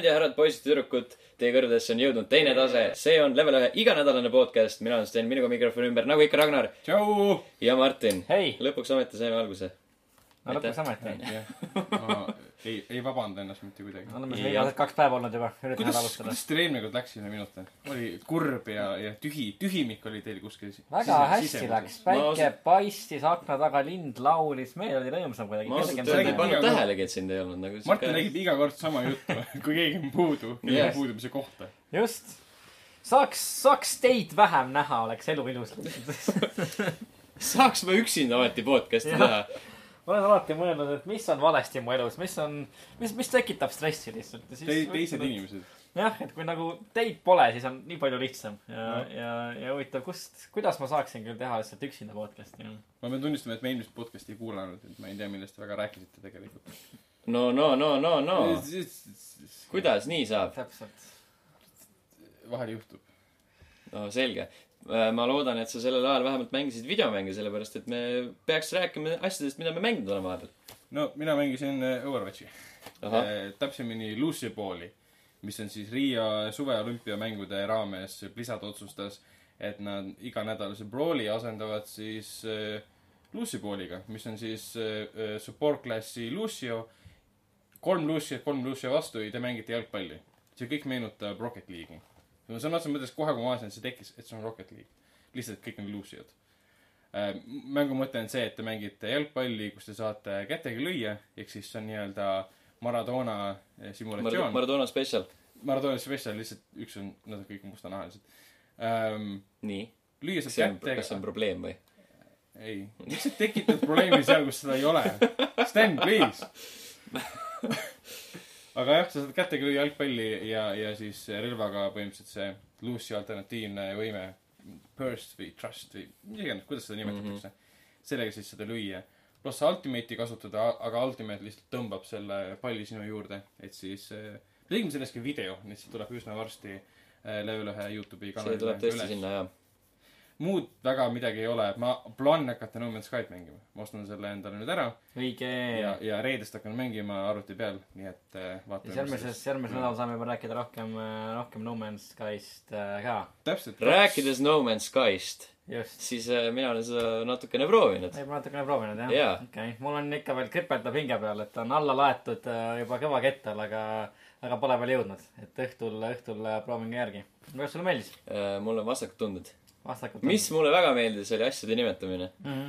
daamid ja härrad, poisid ja tüdrukud, teie kõrvedesse on jõudnud teine tase, see on level ühe iganädalane podcast, mina olen Sten, minuga mikrofoni ümber, nagu ikka Ragnar tšau. ja Martin. hei, lõpuks ometi saime alguse. no lõpuks ometi. ma ei, ei vabanda ennast mitte kuidagi. oleme siin viimased kaks päeva olnud juba, üritame kuidas, alustada. kuidas teil eelmine kord läks sinna minut? oli kurb ja, ja tühi, tühimik oli teil kuskil. väga hästi läks, päike ausalt- paistis akna taga, lind laulis, meil oli rõõmsam kuidagi. ma ausalt öeldes ei on- pannud tähelegi, et sind ei olnud nagu. Martin räägib iga kord sama juttu, kui keegi on puudu, kellegi Yes. puudumise kohta. just, saaks, saaks teid vähem näha, oleks elu ilus. saaks ma üksinda ometi podcast'i teha. Olen alati mõelnud, et mis on valesti mu elus, mis on, mis, mis tekitab stressi lihtsalt. teised. inimesed. jah, et kui nagu teid pole, siis on nii palju lihtsam ja No., ja, ja huvitav, kust, kuidas ma saaksin küll teha lihtsalt üksinda podcast'i. ma pean tunnistama, et ma eelmist podcast'i ei kuulanud, et ma ei tea, millest te väga rääkisite tegelikult no, no, no, no, no. kuidas nii saab? täpselt. vahel juhtub. no selge. Ma loodan, et sa sellel ajal vähemalt mängisid videomänge, sellepärast et me peaks rääkima asjadest, mida me mänginud oleme vahepeal. no mina mängisin äh, Overwatchi. ahah, täpsemini Lucia Balli, mis on siis Riia suveolümpiamängude raames Blizzard otsustas, et nad iganädalase Brawli asendavad siis äh, Lucia Balliga, mis on siis äh, äh, support klassi Lucio. kolm Luciat, kolm Lucia vastu ja te mängite jalgpalli. see kõik meenutab Rocket League'i. No sõna otseses mõttes kohe, kui ma vaatasin, et see tekkis, et see on Rocket League. lihtsalt kõik on Luciad. mängu mõte on see, et te mängite jalgpalli, kus te saate kätega lüüa, ehk siis see on nii-öelda Maradona eh, simulatsioon. Maradona spetsial. Maradona spetsial, lihtsalt üks on, nad on kõik mustanahalised ähm,. nii. lüüa saab on, kas see on kätega. probleem või? ei, miks sa tekitad probleemi seal, kus seda ei ole? Sten, please. aga jah, sa saad kätega lüüa jalgpalli ja, ja siis relvaga põhimõtteliselt see Lucy alternatiivne võime, burst või trust või mis iganes, kuidas seda nimetatakse mm. -hmm. sellega siis seda lüüa. pluss sa ultimate'i kasutada, aga ultimate lihtsalt tõmbab selle palli sinu juurde, et siis äh, me tegime sellest ka video, nii et see tuleb üsna varsti äh, level ühe Youtube'i see tuleb tõesti sinna, jah. Muud väga midagi ei ole, ma plaanin hakata No Man's Sky't mängima, ma ostan selle endale nüüd ära õige. ja, ja reedest hakkan mängima arvuti peal, nii et äh, vaatame. järgmises, järgmisel nädalal saame juba rääkida rohkem, rohkem No Man's Skyst äh, ka. täpselt. rääkides No Man's Skyst, just. siis äh, mina olen seda natukene proovinud. juba natukene proovinud jah Jaa. okei okay., mul on ikka veel kripeldab hinge peal, et on alla laetud äh, juba kõva kettal, aga, aga pole veel jõudnud, et õhtul, õhtul äh, proovin ka järgi. kuidas sulle meeldis? mul on tunded. vastakud. mis mulle väga meeldis, oli asjade nimetamine. mm?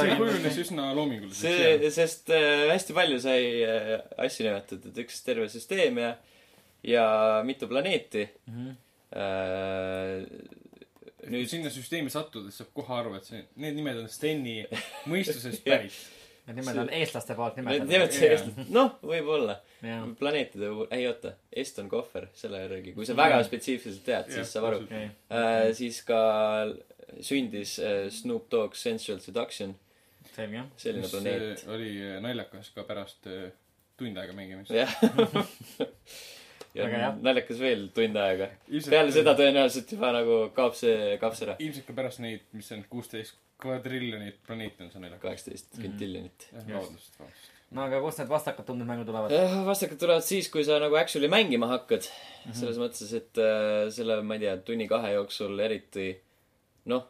see kujunes üsna loominguliseks. see, sest äh, hästi palju sai äh, asju nimetatud, üks terve süsteem ja, ja mitu planeeti -hmm. äh,. nüüd nüüd sinna süsteemi sattudes saab kohe aru, et see, need nimed on Steni mõistusest pärit. Need nimed on eestlaste poolt Need nimetatud. nimed Jaa. sellist, noh, võib-olla. jah, planeetide puhul, ei oota, Eston Kohver, selle järgi, kui sa väga Jah. spetsiifiliselt tead, Jah, siis saab aru. okei. Äh, siis ka sündis äh, Snoop Dogg Sensual Seduction, selge. selline planeet. oli naljakas ka pärast äh, tund aega mängimist. jah. ja naljakas veel tund aega. peale seda tõenäoliselt juba nagu kaob see kapс ära. ilmselt ka pärast neid, mis on kuusteist kvadriljonit planeeti on see naljakas. kaheksateist Mhm. Just. vabandust, vabandust. no aga kust need vastakud tundnud mängud tulevad? vastakad tulevad siis, kui sa nagu actually mängima hakkad. Mhm. selles mõttes, et äh, selle, ma ei tea, tunni-kahe jooksul eriti noh,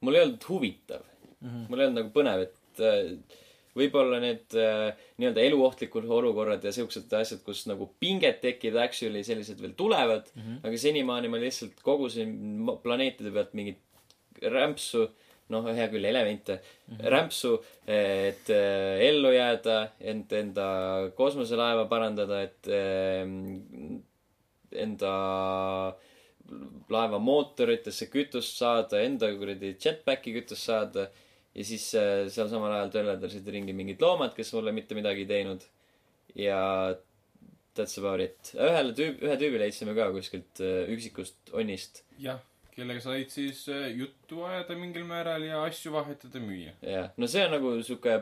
mul ei olnud huvitav. Mhm. mul ei olnud nagu põnev, et äh, võib-olla need äh, nii-öelda eluohtlikud olukorrad ja siuksed asjad, kus nagu pinget tekib, actually sellised veel tulevad. Mhm. aga senimaani ma lihtsalt kogusin planeetide pealt mingit rämpsu, noh, hea küll, elemente mm, -hmm. rämpsu, et äh, ellu jääda, ent enda kosmoselaeva parandada, et äh, enda laeva mootoritesse kütust saada, enda kuradi jetpacki kütust saada ja siis äh, seal samal ajal töllerdasid ringi mingid loomad, kes mulle mitte midagi ei teinud. ja that's about it. ühele tüüb, ühe tüübi leidsime ka kuskilt üksikust onnist. jah, kellega said siis äh, juttu ajada mingil määral ja asju vahetada, müüa. jah, no see on nagu sihuke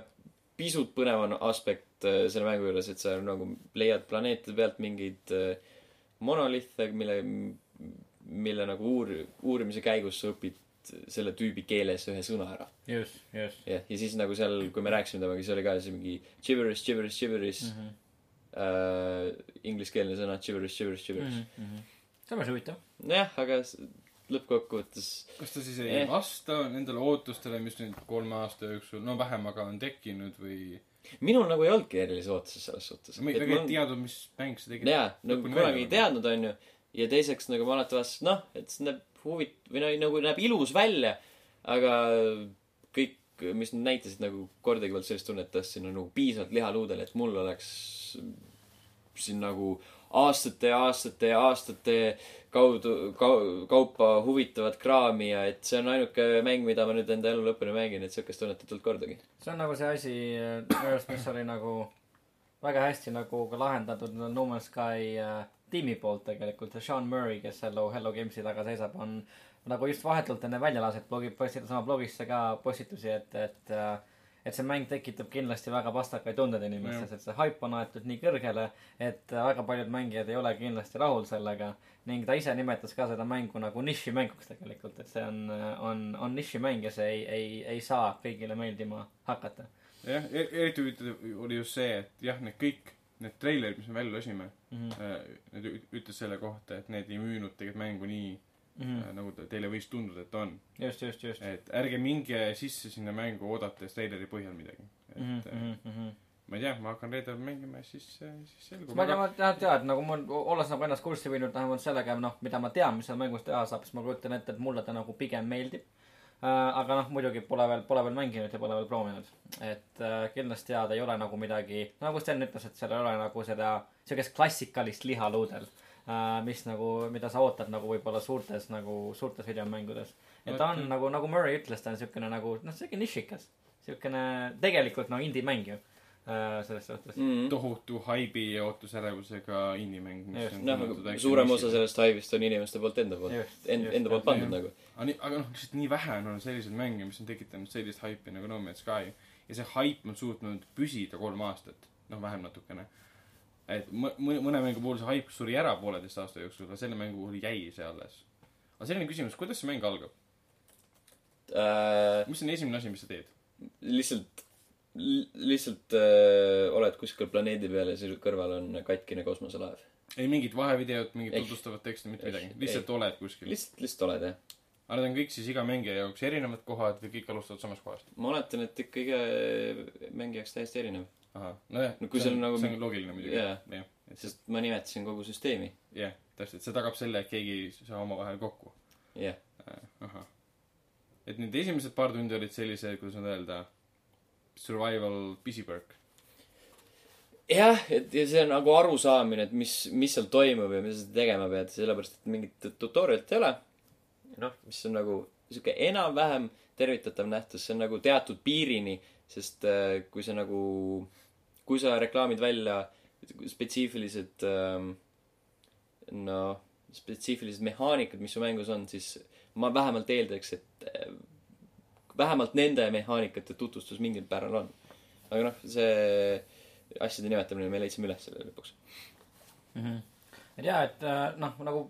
pisut põnevam aspekt äh, selle mängu juures, et sa nagu leiad planeetide pealt mingeid äh, monolithe, mille, mille nagu uur-, uurimise käigus sa õpid selle tüübi keeles ühe sõna ära. just, just. jah, ja siis nagu seal, kui me rääkisime temaga, siis oli ka see mingi gibberish, gibberish, gibberish mm. Mhm. äh, ingliskeelne sõna gibberish, gibberish, gibberish mm. mm. -hmm. päris huvitav. -hmm. jah, aga lõppkokkuvõttes kas ta siis ei Eh. vasta nendele ootustele, mis nüüd kolme aasta jooksul, no vähem aga on tekkinud või? minul nagu ei olnudki erilisi ootusi selles suhtes. ei, väga ei teadnud, mis mäng see tegelikult jaa, nagu kunagi ei teadnud, onju. ja teiseks nagu ma alati vaatasin, noh, et see näeb huvit-, või no nagu näeb ilus välja, aga kõik, mis nad näitasid nagu kordagi polnud sellist tunnet, et siin on nagu piisavalt liha luudel, et mul oleks siin nagu aastate ja aastate ja aastate kaudu kau,, kaupa huvitavat kraami ja et see on ainuke mäng, mida ma nüüd enda elu lõpuni mängin, et siukest tunnet ei tulnud kordagi. see on nagu see asi, minu arust, mis oli nagu väga hästi nagu ka lahendatud No Man's Sky äh, tiimi poolt tegelikult ja Sean Murray, kes Hello, Hello Games'i taga seisab, on nagu just vahetult enne väljalaaset blogib, postitas oma blogisse ka postitusi, et, et äh, et see mäng tekitab kindlasti väga vastakaid tundeid inimestes, et see haip on aetud nii kõrgele, et väga paljud mängijad ei ole kindlasti rahul sellega ning ta ise nimetas ka seda mängu nagu nišimänguks tegelikult, et see on, on, on nišimäng ja see ei, ei, ei saa kõigile meeldima hakata. jah, eriti huvitav oli just see, et jah, need kõik, need treilerid, mis me välja lasime Mhm. äh,, need ütles selle kohta, et need ei müünud tegelikult mängu nii Äh, nagu teile võis tunduda, et on. just, just, just. et ärge minge sisse sinna mängu oodates treileri põhjal midagi. et Mhm, äh, ma ei tea, ma hakkan reedel mängima ja siis, siis selgub. ma tean, tean, et nagu mul, olles nagu ennast kurssi viinud vähemalt sellega, noh, mida ma tean, mis seal mängus teha saab, siis ma kujutan ette, et mulle ta nagu pigem meeldib. aga noh, muidugi pole veel, pole veel mänginud ja pole veel proovinud. et äh, kindlasti jaa, ta ei ole nagu midagi, nagu Sten ütles, et seal ei ole nagu seda, siukest klassikalist liha luudel äh,. Mis nagu, mida sa ootad nagu võib-olla suurtes nagu, suurtes videomängudes. et ta on nagu, nagu Murray ütles, ta on siukene nagu, noh, siuke nišikas. siukene tegelikult no indie mäng ju äh, selles suhtes. Mm. tohutu haibi ja ootusärevusega indie-mäng, mis on noh, suurem osa sellest haivist on inimeste poolt enda poolt, just, end-, just. enda poolt pandud nagu. aga nii, aga noh, lihtsalt nii vähe on olnud selliseid mänge, mis on tekitanud sellist haipi nagu No Man's Sky. ja see haip on suutnud püsida kolm aastat, noh, vähem natukene. Et mõ-, mõne, mõne mängu puhul see haip suri ära pooleteist aasta jooksul, aga selle mängu puhul jäi see alles. aga selline küsimus, kuidas see mäng algab? Äh, mis on esimene asi, mis sa teed? lihtsalt, lihtsalt äh, oled kuskil planeedi peal ja sinu kõrval on katkine kosmoselaev. ei mingit vahevideot, mingit Ei. tutvustavat teksti, mitte Ei. midagi. lihtsalt oled kuskil. lihtsalt, lihtsalt oled jah. aga need on kõik siis iga mängija jaoks erinevad kohad või kõik alustavad samast kohast? ma oletan, et ikka iga mängija jaoks täiesti erinev. Nojah No kui see on nagu- see on loogiline muidugi. Jah, et see, sest ma nimetasin kogu süsteemi. jah, täpselt, see tagab selle, et keegi ei saa omavahel kokku. jah. ahah. et need esimesed paar tundi olid sellised, kuidas nüüd öelda, survival pisipõrk. jah, et ja see on nagu arusaamine, et mis, mis seal toimub ja mis sa tegema pead, sellepärast et mingit tutorial'it ei ole. noh, mis on nagu sihuke enam-vähem tervitatav nähtus, see on nagu teatud piirini, sest äh, kui sa nagu, kui sa reklaamid välja spetsiifilised ähm, noh, spetsiifilised mehaanikad, mis su mängus on, siis ma vähemalt eeldaks, et äh, vähemalt nende mehaanikate tutvustus mingil määral on. aga noh, see asjade nimetamine me leidsime üles selle lõpuks. et jaa, et äh, noh, nagu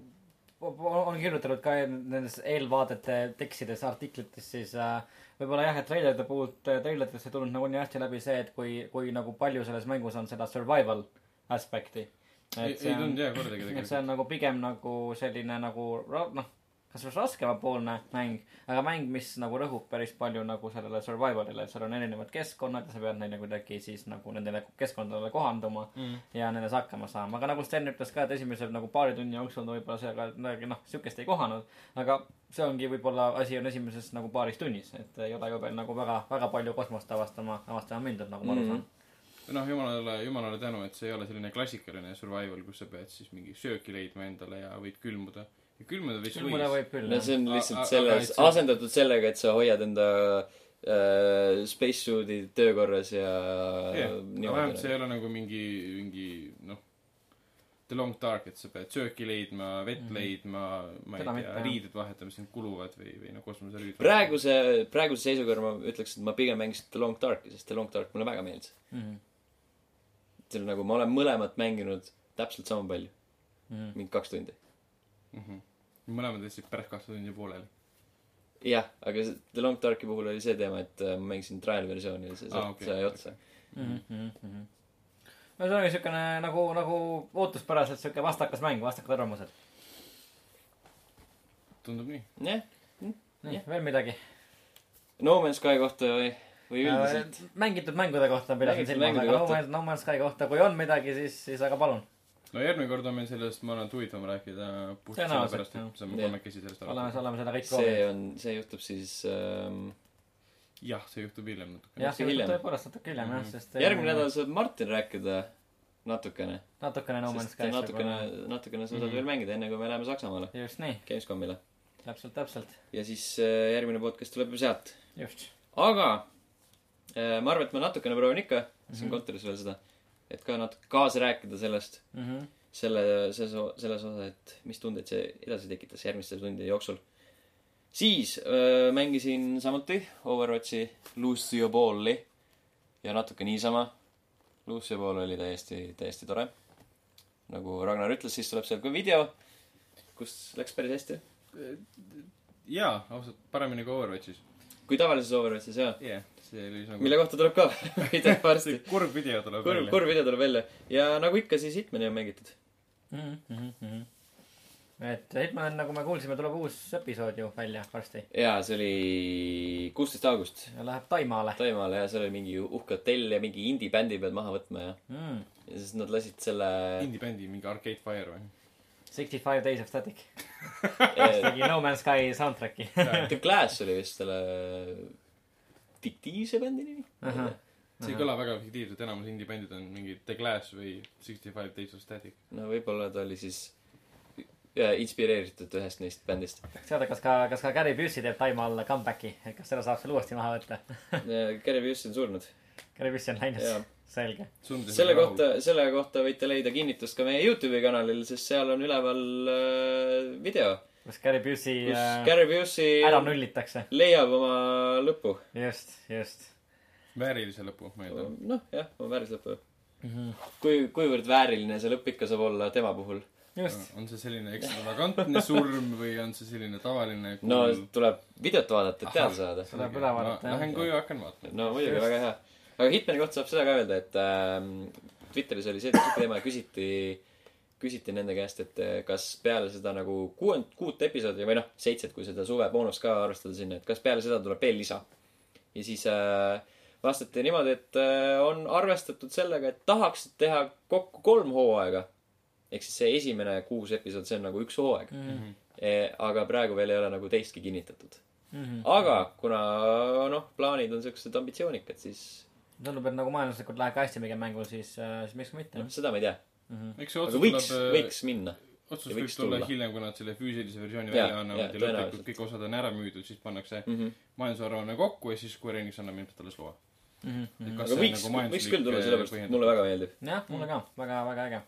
on kirjutanud ka nendes eelvaadete tekstides, artiklites, siis äh, võib-olla jah, et treilerite puhul, treilerites ei tulnud nagu nii hästi läbi see, et kui, kui nagu palju selles mängus on seda survival aspekti. ei, ei tulnud jah kordagi et see tegelikult. on nagu pigem nagu selline nagu noh, kas just raskemapoolne mäng, aga mäng, mis nagu rõhub päris palju nagu sellele survival'ile, et seal on erinevad keskkonnad ja sa pead neile kuidagi siis nagu nendele keskkondadele kohanduma Mm. ja nendes hakkama saama, aga nagu Sten ütles ka, et esimese nagu paari tunni jooksul ta võib-olla sellega midagi noh, siukest ei kohanud, aga see ongi võib-olla asi on esimeses nagu paaris tunnis, et ei ole ju veel nagu väga, väga palju kosmost avastama, avastama mindud, nagu ma aru saan. noh, jumalale, jumalale tänu, et see ei ole selline klassikaline survival, kus sa pead siis mingi sööki leidma endale ja võid külmuda. ja külmuda võis külmuda võib küll no jah. see on lihtsalt selles asendatud sellega, et sa hoiad enda äh, spacesuit'i töökorras ja jah, aga vähemalt see ei ole nagu mingi, mingi noh, The Long Dark, et sa pead sööki leidma, vett Mhm. leidma, ma ei Seda tea mitte,, jah. riided vahetama, mis sind kuluvad või, või noh, kosmoseriided. praeguse, praeguse seisukorra ma ütleks, et ma pigem mängisin The Long Darki, sest The Long Dark mulle väga meeldis. Mhm. see on nagu, ma olen mõlemat mänginud täpselt sama palju, Mhm. mingi kaks tundi. Mhm. Mõlemad jätsid pärast kahte tundi pooleli. jah, aga see- The Long Darki puhul oli see teema, et äh, ma mängisin trial versiooni ja see ah, okei, sai otsa. Mhm, mhm, mhm. no see ongi siukene nagu, nagu ootuspäraselt siuke vastakas mäng, vastakad arvamused. tundub nii. jah, nii Jah., veel midagi? No Man's Sky kohta või, või üldiselt. mängitud mängude kohta pidasin silmas, aga No kohta. Man's, No Man's Sky kohta, kui on midagi, siis, siis aga palun. No järgmine kord on meil sellest, ma arvan, et huvitavam rääkida Tõenäoliselt, sellepärast, et saame kolmekesi sellest oleme, aru. oleme seda kõik see proovinud. on, see juhtub siis ähm, jah, see juhtub hiljem natuke. jah, see hiljem. juhtub tõepoolest natuke hiljem jah, Mhm. sest. järgmine nädal saab Martin rääkida natukene. natukene No Man's Sky'st natukene, natukene sa saad Mhm. veel mängida, enne kui me läheme Saksamaale, just nii, Gamescomile. täpselt, täpselt, ja siis äh, järgmine podcast tuleb ju sealt. just. aga äh, ma arvan, et ma natukene proovin ikka siin Mhm. kontoris veel seda, et ka natuke kaasa rääkida sellest, Mhm. selle, selles, selles osas, et mis tundeid see edasi tekitas järgmiste tundide jooksul. siis öö, mängisin samuti Overwatchi Lucio Balli ja natuke niisama. Lucio Ball oli täiesti, täiesti tore. nagu Ragnar ütles, siis tuleb seal ka video, kus läks päris hästi. jaa, ausalt, paremini kui Overwatchis. Kui tavalises Overwatchis jah, see oli nagu mille kohta tuleb ka video varsti kurb video tuleb kurb, välja. kurb video tuleb välja ja nagu ikka, siis Hitmani on mängitud. Mhm, et Hitman, nagu me kuulsime, tuleb uus episood ju välja varsti jaa, see oli kuusteist august ja läheb Taimaale Taimaale ja seal oli mingi uhke hotell ja mingi indie-bändi pead maha võtma ja, mm.. ja siis nad lasid selle Indie-bändi, mingi Arcade Fire või? Sixty Five Days of Static eh, tegi No Man's Sky soundtrack'i The Clash oli vist selle fiktiivse bändi nimi. Ahah. see ei kõla väga fiktiivselt, enamus indie-bändid on mingi The Glass või Sixty Five Days of Static. no võib-olla ta oli siis äh, inspireeritud ühest neist bändist. tahaks teada, kas ka, kas ka Gary Busey teeb Taimaal comeback'i, et kas seda saab seal uuesti maha võtta. Gary Busey on surnud. Gary Busey on läinud, selge. selle kohta, selle kohta võite leida kinnitust ka meie Youtube'i kanalil, sest seal on üleval äh, video, kus Gary Busey kus äh, Gary Busey ära nullitakse. leiab oma lõpu. just, just väärilise lõpu, ma eeldan. noh, jah, oma vääris lõpu. mm. -hmm. kui, kuivõrd vääriline see lõpp ikka saab olla tema puhul? just, on see selline ekstravagantne surm või on see selline tavaline no tuleb videot vaadata, et teada saada. Tuleb üle vaadata, jah. Lähen koju, hakkan vaatama. no muidugi, väga hea. Aga Hitmani kohta saab seda ka öelda, et ähm, Twitteris oli see teema, küsiti, küsiti nende käest, et äh, kas peale seda nagu kuuend-, kuut episoodi või noh, seitset, kui seda suveboonust ka arvestada sinna, et kas peale seda tuleb veel lisa. ja siis äh, vastati niimoodi, et äh, on arvestatud sellega, et tahaks teha kokku kolm hooaega. ehk siis see esimene kuus episood, see on nagu üks hooaeg mm. -hmm. e,. aga praegu veel ei ole nagu teistki kinnitatud. Mm -hmm. aga kuna noh, plaanid on siuksed ambitsioonikad, siis tundub, et nagu majanduslikult läheb ka hästi mingil mängul, siis, siis miks ka mitte noh, seda ma ei tea. mm. -hmm. eks see otsus võiks, tuleb, võiks minna. otsus ja võiks tulla hiljem, kui nad selle füüsilise versiooni Jaa, välja annavad jaa, ja lõplikult kõik osad on ära müüdud, siis pannakse Mm -hmm. majandusaruanne kokku ja siis Square Enix annab ilmselt alles loa. Mm -hmm. Kas aga võiks nagu, võiks küll tulla, majanduslik, sellepärast et mulle väga meeldib. jah, mulle ka väga, väga äge.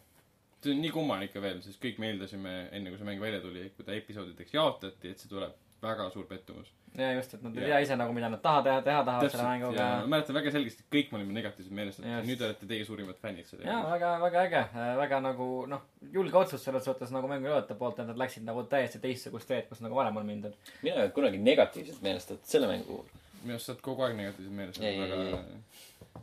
see on nii kummaline ikka veel, sest kõik me eeldasime, enne kui see mäng välja tuli, kui ta episoodideks jaotati, et see tuleb väga suur pettumus. ja just, et nad ei tea ise nagu, mida nad taha teha, teha tahavad selle mänguga ja. ma mäletan väga selgesti, kõik me olime negatiivselt meelestatud nüüd olete teie suurimad fännid selle jaa, väga, väga äge, väga nagu noh, julge otsus selles suhtes nagu mängujootajate poolt, et nad läksid nagu täiesti teistsugust teed, kus nagu varem on mindud. mina ei olnud kunagi negatiivselt meelestatud selle mängu puhul. minu arust sa oled kogu aeg negatiivselt meelestatud, väga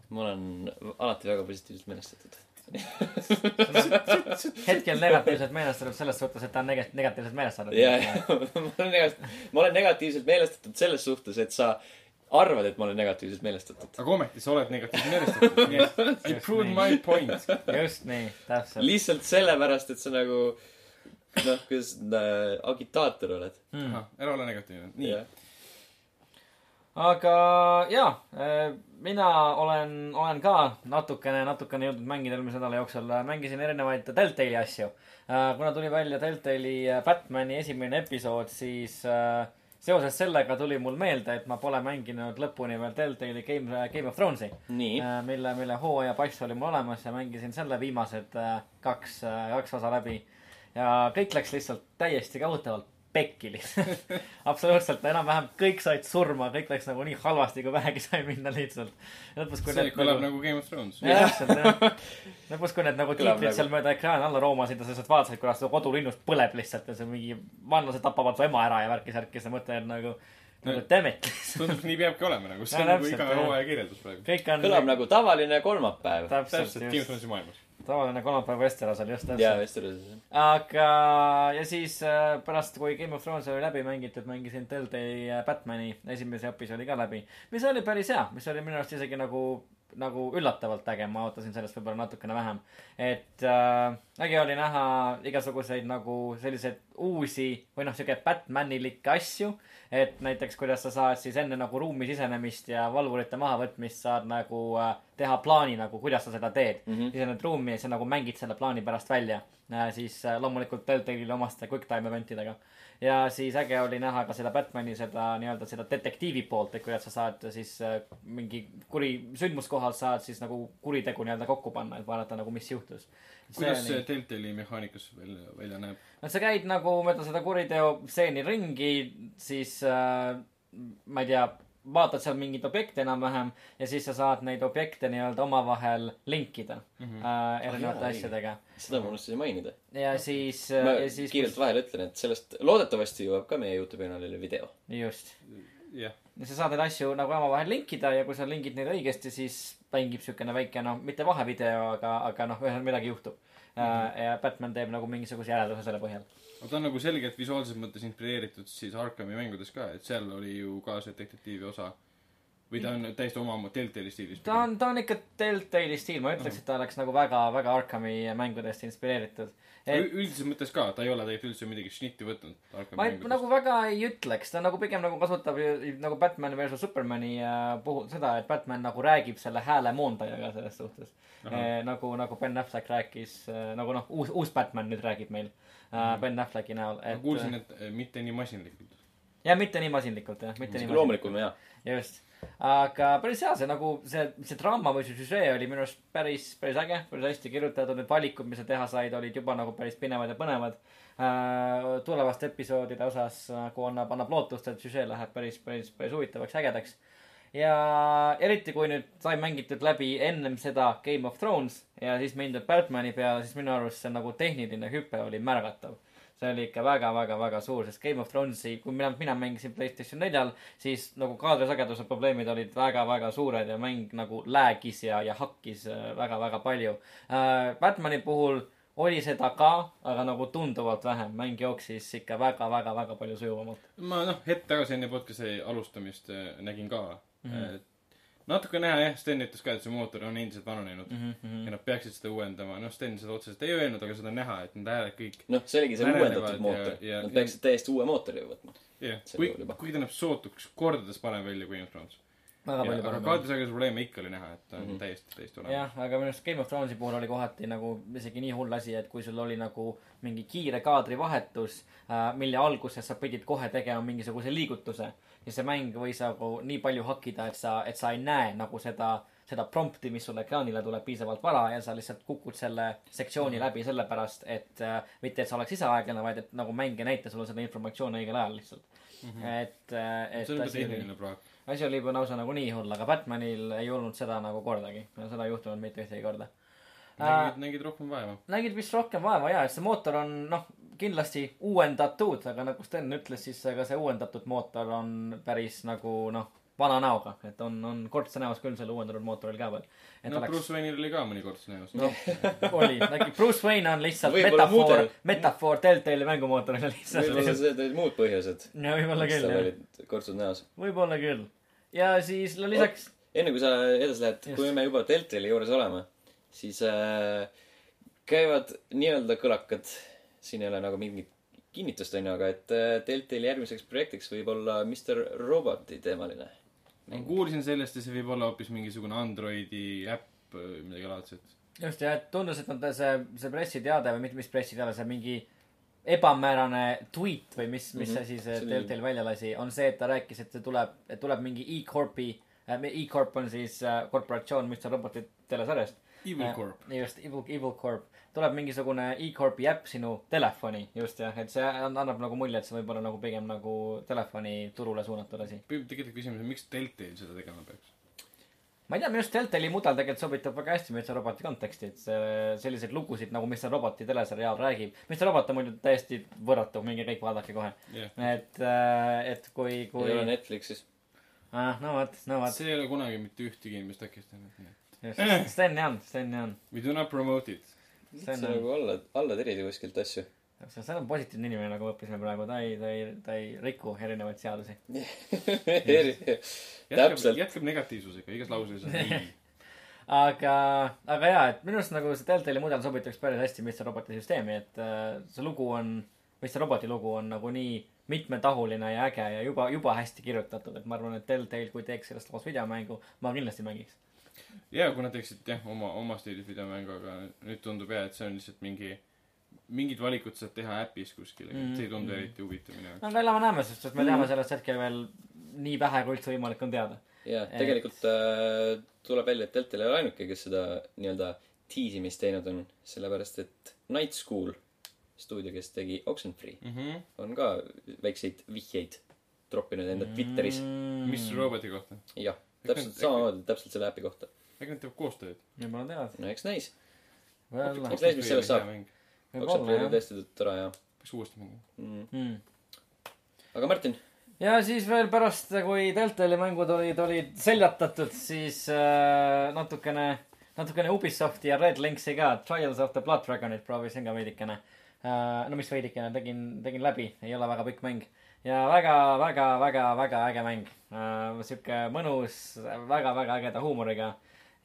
ma olen alati väga positiivselt meelestatud. hetkel negatiivselt meelestatud selles suhtes, et ta on neg-, negatiivselt meelestatud. ja, ja ma olen negatiivselt, ma olen negatiivselt meelestatud selles suhtes, et sa arvad, et ma olen negatiivselt meelestatud. aga ometi sa oled negatiivselt meelestatud, et I proved my point. just nii, täpselt. lihtsalt sellepärast, et sa nagu noh, kuidas äh, agitaator oled. ahah, ära ole negatiivne, nii. Aga jaa, mina olen, olen ka natukene, natukene jõudnud mängida eelmise nädala jooksul, mängisin erinevaid Deltali asju. kuna tuli välja Deltali äh, Batman'i esimene episood, siis äh, seoses sellega tuli mul meelde, et ma pole mänginud lõpuni veel Deltali Game, Game of Thronesi. mille, mille hooaja pass oli mul olemas ja mängisin selle viimased äh, kaks, kaks osa läbi. ja kõik läks lihtsalt täiesti kohutavalt pekki lihtsalt. absoluutselt, enam-vähem kõik said surma, kõik läks nagu nii halvasti, kui vähegi sai minna lihtsalt. lõpus, kui see kõlab nagu Game of Thrones. jah, täpselt jah. lõpus, kui need nagu tiitrid nagu- seal mööda ekraani alla roomasid ja sa lihtsalt vaatasid, kuidas su kodulinnus põleb lihtsalt ja see mingi vaenlased tapavad su ema ära ja värki-särki, sa mõtled nagu nagu Demetris. tundub, nii peabki olema nagu, see No on nagu täpselt, iga hooaja kirjeldus praegu. kõik on kõlab nagu tavaline kolmapäev. täpselt täpselt, Game of Thronesi maailmas. Tavaline kolmapäev Westerosel, just jaa, täpselt. Westerosis. aga, ja siis äh, pärast, kui Game of Thrones oli läbi mängitud, mängisin Telltale'i äh, Batman'i esimese episoodi ka läbi, mis oli päris hea, mis oli minu arust isegi nagu, nagu üllatavalt äge, ma ootasin sellest võib-olla natukene vähem. et äh, äge oli näha igasuguseid nagu selliseid uusi või noh, siuke Batmanilikke asju. et näiteks, kuidas sa saad siis enne nagu ruumi sisenemist ja valvurite mahavõtmist saad nagu äh, teha plaani nagu, kuidas sa seda teed mm. -hmm. sisened ruumi ja sa nagu mängid selle plaani pärast välja äh,. siis äh, loomulikult Telltale'ile omaste quick time event idega. Ja siis äge oli näha ka seda Batman'i seda nii-öelda seda detektiivi poolt, et kuidas sa saad siis äh, mingi kuri, sündmuskohal saad siis nagu kuritegu nii-öelda kokku panna, et vaadata nagu, mis juhtus. kuidas see Telltale'i mehaanikas välja, välja näeb? no sa käid nagu mööda seda kuriteostseeni ringi, siis äh, ma ei tea, vaatad seal mingeid objekte enam-vähem ja siis sa saad neid objekte nii-öelda omavahel linkida mm -hmm. äh, erinevate Ah, asjadega. seda ma unustasin mainida. ja siis, ma ja siis kiirelt vahele ütlen, et sellest loodetavasti jõuab ka meie Youtube'i kanalile video. just. jah, ja sa saad neid asju nagu omavahel linkida ja kui sa linkid neid õigesti, siis mängib siukene väike noh, mitte vahevideo, aga, aga noh, ühesõnaga midagi juhtub mm. -hmm. ja Batman teeb nagu mingisuguse järelduse selle põhjal. Aga ta on nagu selgelt visuaalses mõttes inspireeritud siis Arkami mängudes ka, et seal oli ju ka see detektiivi osa. või ta on täiesti oma Telltale'i stiilis? ta on, ta on ikka Telltale'i stiil, ma ütleks, et ta oleks nagu väga, väga Arkami mängudest inspireeritud. et üldises mõttes ka, ta ei ole tegelikult üldse midagi šnitti võtnud Arkami ma mängudest. nagu väga ei ütleks, ta nagu pigem nagu kasutab nagu Batman versus Supermani äh, puhul seda, et Batman nagu räägib selle hääle moondajaga selles suhtes. Eh, nagu, nagu Ben Affleck rääkis eh,, nagu noh, uus, uus Batman nüüd räägib meil äh, Ben Afflecki näol, ma et. kuulsin, et eh, mitte nii masinlikult. ja mitte nii masinlikult jah, mitte nii sihuke loomulikum ja. just, aga päris hea, see nagu see, see draama või see süžee oli minu arust päris, päris äge, päris hästi kirjutatud, need valikud, mis sa teha said, olid juba nagu päris pinevad ja põnevad äh,. tulevaste episoodide osas nagu annab, annab lootust, et süžee läheb päris, päris, päris huvitavaks, ägedaks. Ja eriti, kui nüüd sai mängitud läbi ennem seda Game of Thrones ja siis mindud Batman'i peale, siis minu arust see nagu tehniline hüpe oli märgatav see oli ikka väga-väga-väga suur, sest Game of Thronesi, kui mina, mina mängisin Playstation neljal, siis nagu kaadrisageduse probleemid olid väga-väga suured ja mäng nagu lag'is ja, ja hakkis äh, väga-väga palju äh,. Batman'i puhul oli seda ka, aga nagu tunduvalt vähem, mäng jooksis ikka väga-väga-väga palju sujuvamalt. ma noh, hetk tagasi enne podcast'i alustamist eh, nägin ka mm. -hmm. natuke näha jah, Sten ütles ka, et see mootor on endiselt vananenud mm. -hmm. ja nad peaksid seda uuendama, noh, Sten seda otseselt ei öelnud, aga seda on näha, et need hääled kõik. noh, see oligi see uuendatud mootor. Nad peaksid täiesti uue mootori võtma. jah, See kui oli juba., kuigi ta näeb sootuks kordades parem välja kui Thrones. Väga palju parem. kaadrisageduse probleeme ikka oli näha, et on mm. -hmm. täiesti, täiesti olemas. jah, aga minu arust Game of Thronesi puhul oli kohati nagu isegi nii hull asi, et kui sul oli nagu mingi kiire kaadrivahetus äh,, mille alguses sa pidid kohe tegema mingisuguse liigutuse, siis see mäng võis nagu nii palju hakkida, et sa, et sa ei näe nagu seda, seda prompti, mis sulle ekraanile tuleb piisavalt vara ja sa lihtsalt kukud selle sektsiooni Mhm. läbi sellepärast, et äh, mitte, et sa oleks ise aeglane, vaid et nagu mäng ei näita sulle seda informatsiooni õigel ajal lihtsalt mm. -hmm. et, et see on oli tehniline praak. Asi oli juba lausa nagu nii hull, aga Batmanil ei olnud seda nagu kordagi. seda ei juhtunud mitte ühtegi korda. nägid, nägid rohkem vaeva. nägid vist rohkem vaeva ja, et see mootor on noh, kindlasti uuendatud, aga nagu Sten ütles, siis ega see uuendatud mootor on päris nagu noh, vana näoga, et on, on kortse näos küll selle uuendatud mootoril ka veel. no oleks Bruce Wayne'il oli ka mõnikord see näos. noh, oli, Bruce Wayne on lihtsalt Võib-olla metafoor metafoor Telltale'i mängumootorile lihtsalt. võib-olla need olid muud põhjused. no võib-olla küll jah, kortsud näos. võib-olla küll. Ja siis no lisaks, enne kui sa edasi lähed, kui me juba Deltali juures oleme, siis äh, käivad nii-öelda kõlakad, siin ei ole nagu mingit kinnitust onju, aga et äh, Deltali järgmiseks projektiks võib olla Mr Roboti teemaline. ma kuulsin sellest ja see võib olla hoopis mingisugune Androidi äpp, midagi laadset. just ja, tundus, et nad see, see pressiteade või mitte, mis pressiteade, see mingi ebamäärane tweet või mis, mis Mhm. asi see See oli- Deltail välja lasi, on see, et ta rääkis, et see tuleb, et tuleb mingi E-Corpi äh,, E-Corp on siis äh, korporatsioon Mr Roboti telesarjast. Evil Corp. just, Evil, Evil Corp. tuleb mingisugune E-Corpi äpp sinu telefoni, just jah, et see an- annab nagu mulje, et see võib olla nagu pigem nagu telefoni turule suunatud asi. tegelikult küsimus on, miks Deltail seda tegema peaks? Ma ei tea, minu arust Deltali mudel tegelikult sobitab väga hästi Mr Roboti konteksti, et see, selliseid lugusid nagu Mr Roboti teleseriaal räägib. Mr Robot on muidu täiesti võrratu, minge kõik vaadake kohe. jah. et, et kui, kui ei ole, Netflixis. ah, no vot, no vot, see ei ole kunagi mitte ühtegi inimest takistanud. just, Sten Jan, Sten Jan. We do not promote it. sa Sten Jan, nagu alla, alla tirida kuskilt asju. See on positiivne inimene, nagu õppisime praegu, ta ei, ta ei, ta ei riku erinevaid seadusi. jätkab, täpselt. jätkab negatiivsusega igas lauses on ei. aga, aga jaa, et minu arust nagu see Deltali mudel sobituks päris hästi Mr Roboti süsteemi, et äh, see lugu on, Mr Roboti lugu on nagu nii mitmetahuline ja äge ja juba, juba hästi kirjutatud, et ma arvan, et Deltail, kui teeks sellest loos videomängu, ma kindlasti mängiks. ja kui nad teeksid jah, oma, oma stiilis videomängu, aga nüüd tundub jah, et see on lihtsalt mingi, mingid valikud saad teha äpis kuskil, aga Mm, see ei tundu mm. eriti huvitav minu jaoks. no aga elame-näeme, sest et me teame sellest hetkel veel nii vähe, kui üldse võimalik on teada. ja Et- tegelikult äh, tuleb välja, et Deltal ei ole ainuke, kes seda nii-öelda tiisimist teinud on, sellepärast et Night School stuudio, kes tegi Oxenfree, Mhm. on ka väikseid vihjeid troppinud enda Twitteris. Mm. mis roboti kohta? jah, täpselt samamoodi, täpselt selle äpi kohta. äkki nad teevad koostööd? võib-olla tead. no eks näis. Eks näis, mis sellest saab.. Võib-olla Oxenfree oli jah tõesti tore ja peaks uuesti mängima. mm.. mm.. aga Martin, ja siis veel pärast, kui Deltali mängud olid, olid seljatatud, siis äh, natukene, natukene Ubisofti ja Red Linksi ka, Trials of the Blood Dragonit proovisin ka veidikene äh,. no mis veidikene, tegin, tegin läbi, ei ole väga pikk mäng. ja väga, väga, väga, väga äge mäng äh,. sihuke mõnus, väga, väga ägeda huumoriga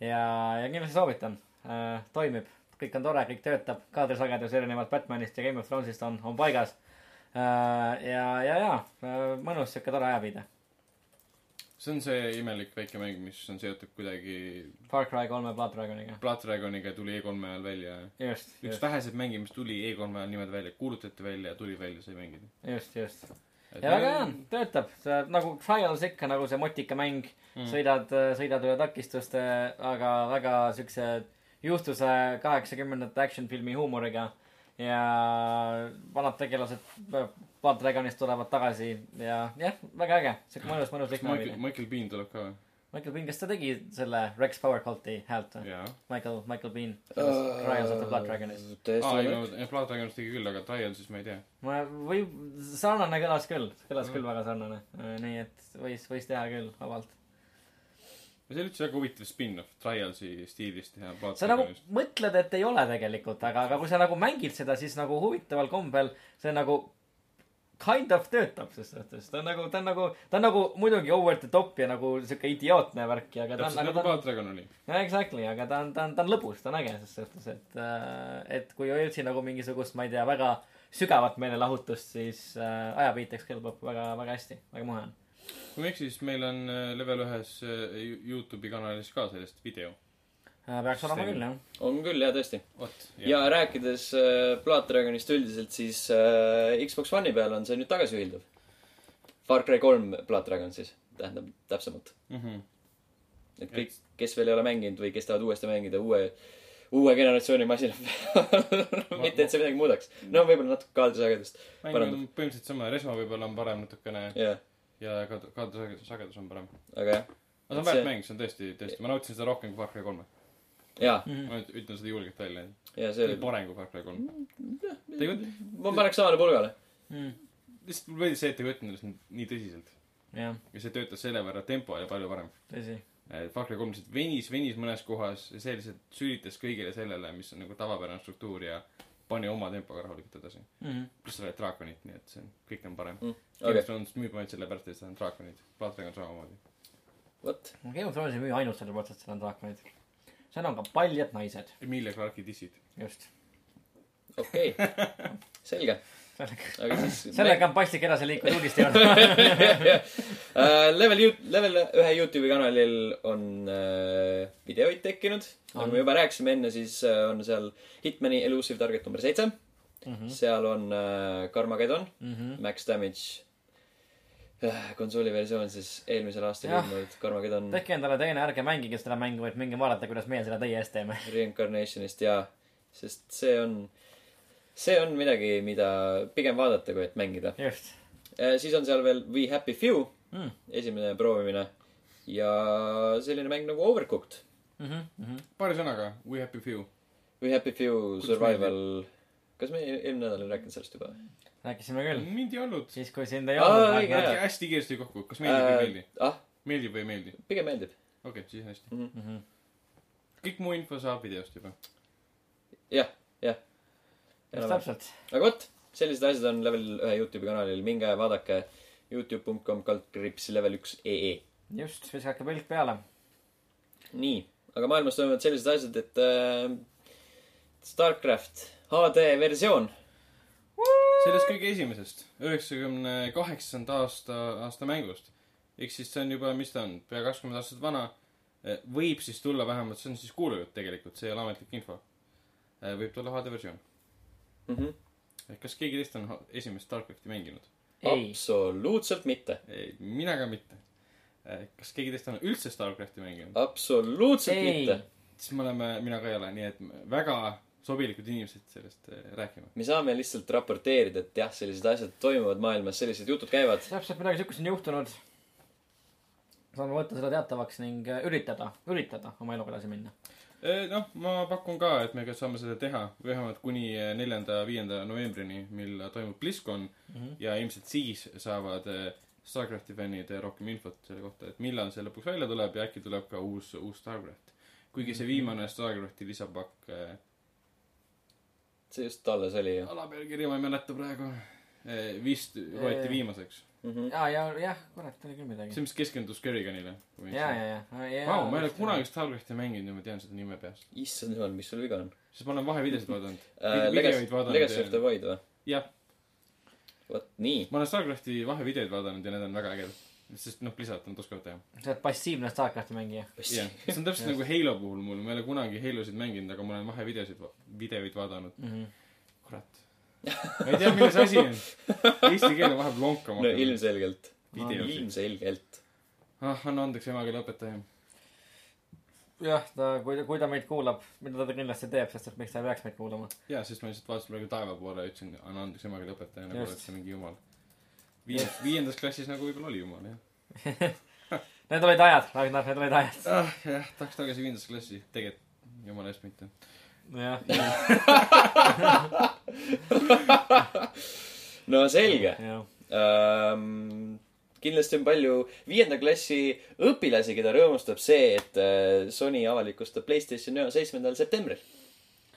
ja, ja kindlasti soovitan äh,. toimib, kõik on tore, kõik töötab, kaadrisagedus erinevalt Batmanist ja Game of Thronesist on, on paigas Äh, ja, ja, ja äh, mõnus sihuke tore ajaviide. see on see imelik väike mäng, mis on seotud kuidagi Far Cry kolme Blood Dragoniga. Blood Dragoniga tuli E3-e ajal välja. üks just, väheseid mänge, mis tuli E3-e ajal niimoodi välja, kuulutati välja ja tuli välja, sai mängida. just, just. ja väga hea on, töötab, nagu Trials ikka nagu see motika mäng mm., sõidad, sõidad üle takistuste, aga väga siukse juustuse kaheksakümnendate action filmi huumoriga. ja vanad tegelased Blood Dragonist tulevad tagasi ja jah, väga äge, siuke mõnus, mõnus lihtne Michael, Bean tuleb ka või? Michael Bean, kas ta tegi selle Rex Power Culti häält või? jaa. Michael, Michael Bean, Trials of the Blood Dragonis. aa, ei no. Blood Dragonist tegi küll, aga Trialsis ma ei tea. ma või sarnane kõlas küll, kõlas Mm. küll väga sarnane, nii et võis, võis teha küll vabalt. See oli üldse väga huvitav spin-off Trialsi stiilis teha sa nagu Dragonist. mõtled, et ei ole tegelikult, aga, aga kui sa nagu mängid seda, siis nagu huvitaval kombel see nagu kind of töötab ses suhtes, ta on nagu, ta on nagu, ta on nagu muidugi over the top ja nagu siuke idiootne värk ja, aga ta on, nagu ta on Dragon oli. no exactly, aga ta on, ta on, ta on lõbus, ta on äge ses suhtes, et, et kui ei otsi nagu mingisugust, ma ei tea, väga sügavat meelelahutust, siis äh, ajaviiteks kõlbab väga, väga hästi, väga muhe on. Kui ma ei eksi, siis meil on äh, level ühes äh, Youtube'i kanalis ka sellest video. Äh, peaks olema küll, jah. on küll jaa, tõesti. ja rääkides äh, Blood Dragonist üldiselt, siis äh, Xbox One'i peal on see nüüd tagasiühildav. Far Cry kolm Blood Dragon siis, tähendab täpsemalt. Mhm. et kõik, kes veel ei ole mänginud või kes tahavad uuesti mängida uue, uue generatsiooni masina peal mitte, et see midagi muudaks. no võib-olla natuke kaadrisagedust. mäng on põhimõtteliselt sama, resva võib-olla on parem natukene jah, ja ka kaadrisagedus sagedus on parem. aga jah, aga see on väärt mäng, see on tõesti, tõesti, ma nautisin seda rohkem kui Far Cry kolme. jaa, ma nüüd ütlen seda julgelt välja. ja see oli parem kui Far Cry kolm. võtnud, ma paneks samale pulgale. lihtsalt mulle meeldis see, et ta ei võtnud ennast nii- tõsiselt. ja see töötas selle võrra, tempo oli palju parem. tõsi. Far Cry kolm lihtsalt venis, venis mõnes kohas ja see lihtsalt sülitas kõigile sellele, mis on nagu tavapärane struktuur ja pani oma tempoga rahulikult edasi. pluss sa oled draakonid, nii et see on, kõik on parem mm.. Game of, Thrones müüb ainult sellepärast, et seal on draakonid. Blood Dragon samamoodi. vot, Game of Thrones ei müü ainult sellepärast, et seal on draakonid. seal on ka paljad naised, Emilia Clarke'i dissid. just. okei, selge. sellega, sellega on paslik edasi liikuda uudiste juurde. Uh, level, level ühe Youtube'i kanalil on uh, videoid tekkinud. nagu me juba rääkisime enne, siis uh, on seal Hitmani Elusive Target number seitse. seal on uh, Carmageddon mm, -hmm. Max Damage uh,. konsooli versioon siis eelmisel aastal ilmunud Carmageddon tehke endale teine, ärge mängige seda mängu, vaid minge vaadata, kuidas meie seda teie eest teeme. Reincarnationist ja, sest see on, see on midagi, mida pigem vaadata, kui et mängida. just. siis on seal veel We Happy Few Mm. esimene proovimine. ja selline mäng nagu Overcooked paari sõnaga We Happy Few. või Happy Few Kuidas Survival. kas me eelmine nädal ei rääkinud sellest juba? rääkisime küll. mind ei olnud. siis, kui sind ei Aa, olnud. hästi kiiresti kokku, kas meeldib või ei meeldi? ah, meeldib või ei meeldi? pigem meeldib. okei okay,, siis hästi. Mhm. kõik muu info saab videost juba. jah, jah. Just täpselt. aga vot, sellised asjad on level ühe Youtube'i kanalil, minge vaadake Youtube.com kaldkriips level üks ee. just, visake pilk peale. nii, aga maailmas toimuvad sellised asjad, et äh, Starcraft HD versioon. sellest kõige esimesest, üheksakümne kaheksanda aasta, aasta mängust. ehk siis see on juba, mis ta on, pea kakskümmend aastat vana. võib siis tulla vähemalt, see on siis kuulujutt tegelikult, see ei ole ametlik info. võib tulla HD versioon. Mhm. kas keegi teist on esimest Starcrafti mänginud? absoluutselt mitte. ei, mina ka mitte. kas keegi teist on üldse Starcrafti mänginud? absoluutselt Ei. mitte. siis me oleme, mina ka ei ole, nii et väga sobilikud inimesed sellest eh, rääkima. me saame lihtsalt raporteerida, et jah, sellised asjad toimuvad maailmas, sellised jutud käivad. täpselt midagi siukest on juhtunud. saame võtta seda teatavaks ning äh, üritada, üritada oma eluga edasi minna. noh, ma pakun ka, et me saame seda teha vähemalt kuni neljanda, viienda novembrini, mil toimub BlizzCon mm -hmm. ja ilmselt siis saavad eh, Starcrafti fännid rohkem infot selle kohta, et millal see lõpuks välja tuleb ja äkki tuleb ka uus, uus Starcraft. kuigi see viimane Starcrafti lisapakk see just alles oli ju. alapealkirja ma ei mäleta praegu vist loeti Eh. viimaseks. ja, ja, jah, kurat, oli küll midagi see, mis keskendus Kerriganile. ja, ja, ja, ja. Vau, ma ei ole kunagi Starcrafti mänginud ja ma tean seda nime peast. issand jumal, mis sul viga on sest ma olen vahevideosid vaadanud uh,? Legacy, Legacy of the ja... Void või? jah, vot nii. ma olen Starcrafti vahevideoid vaadanud ja need on väga ägedad. sest noh, Blizzard nad oskavad teha. sa oled passiivne Starcrafti mängija. jah, see on täpselt nagu Halo puhul mul, ma ei ole kunagi Halosid mänginud, aga ma olen vahevideosid, videoid vaadanud. Mhm. kurat. Ma ei tea, milles asi on. Eesti keel on vahepeal lonkama no. ilmselgelt. videosid. ilmselgelt. ah, anna andeks, emakeeleõpetaja. jah, ta, kui, kui ta meid kuulab, mida ta kindlasti teeb, sest et miks ta ei peaks meid kuulama. jaa, sest ma lihtsalt vaatasin praegu taeva poole ja ütlesin, anna andeks, emakeeleõpetaja, nagu oleks ta mingi jumal. viiendas, viiendas klassis nagu võib-olla oli jumal, jah. Need olid ajad, Ragnar, need olid ajad. ah, jah, tahaks tagasi viiendasse klassi. tegelikult, jumala eest mitte. Jah, no selge ähm,. kindlasti on palju viienda klassi õpilasi, keda rõõmustab see, et äh, Sony avalikustab Playstation ühe seitsmendal septembril.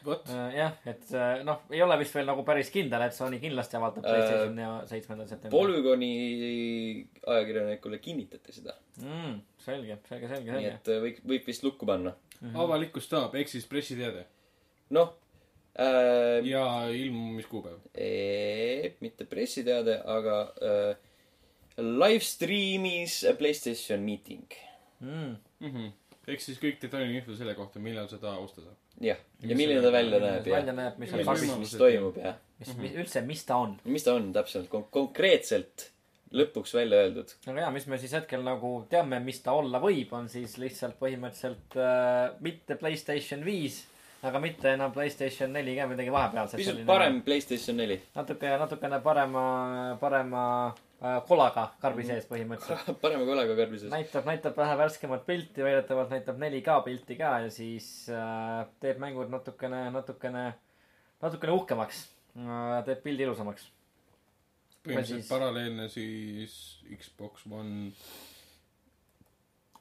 vot, jah, et äh, noh, ei ole vist veel nagu päris kindel, et Sony kindlasti avaldab Äh, Playstation ja seitsmendal septembril. Polygoni ajakirjanikule kinnitati seda, mm,. selge, selge, selge, nii selge. et äh, võib, võib vist lukku panna. avalikkus tahab, ehk siis pressiteade. Noh äh,, ja ilmumiskuupäev. mitte pressiteade, aga äh, live stream'is Playstation meeting. Mm. Mhm. ehk siis kõik detailne info selle kohta, millal seda osta saab. jah, Mis ja milline ta välja näeb ja välja näeb, mis on Mis kaks, mis, toimub ja mis, mis üldse, mis ta on. mis ta on täpselt kon-, konkreetselt lõpuks välja öeldud. aga jaa, mis me siis hetkel nagu teame, mis ta olla võib, on siis lihtsalt põhimõtteliselt äh, mitte Playstation viis, aga mitte enam Playstation neli ka midagi vahepealset. pisut parem Playstation neli. natuke, natukene parema, parema äh, kolaga karbi sees põhimõtteliselt. parema kolega karbises. näitab, näitab vähe värskemat pilti, väidetavalt näitab 4K pilti ka ja siis äh, teeb mängud natukene, natukene, natukene uhkemaks äh,. teeb pildi ilusamaks. põhimõtteliselt siis- paralleelne siis Xbox One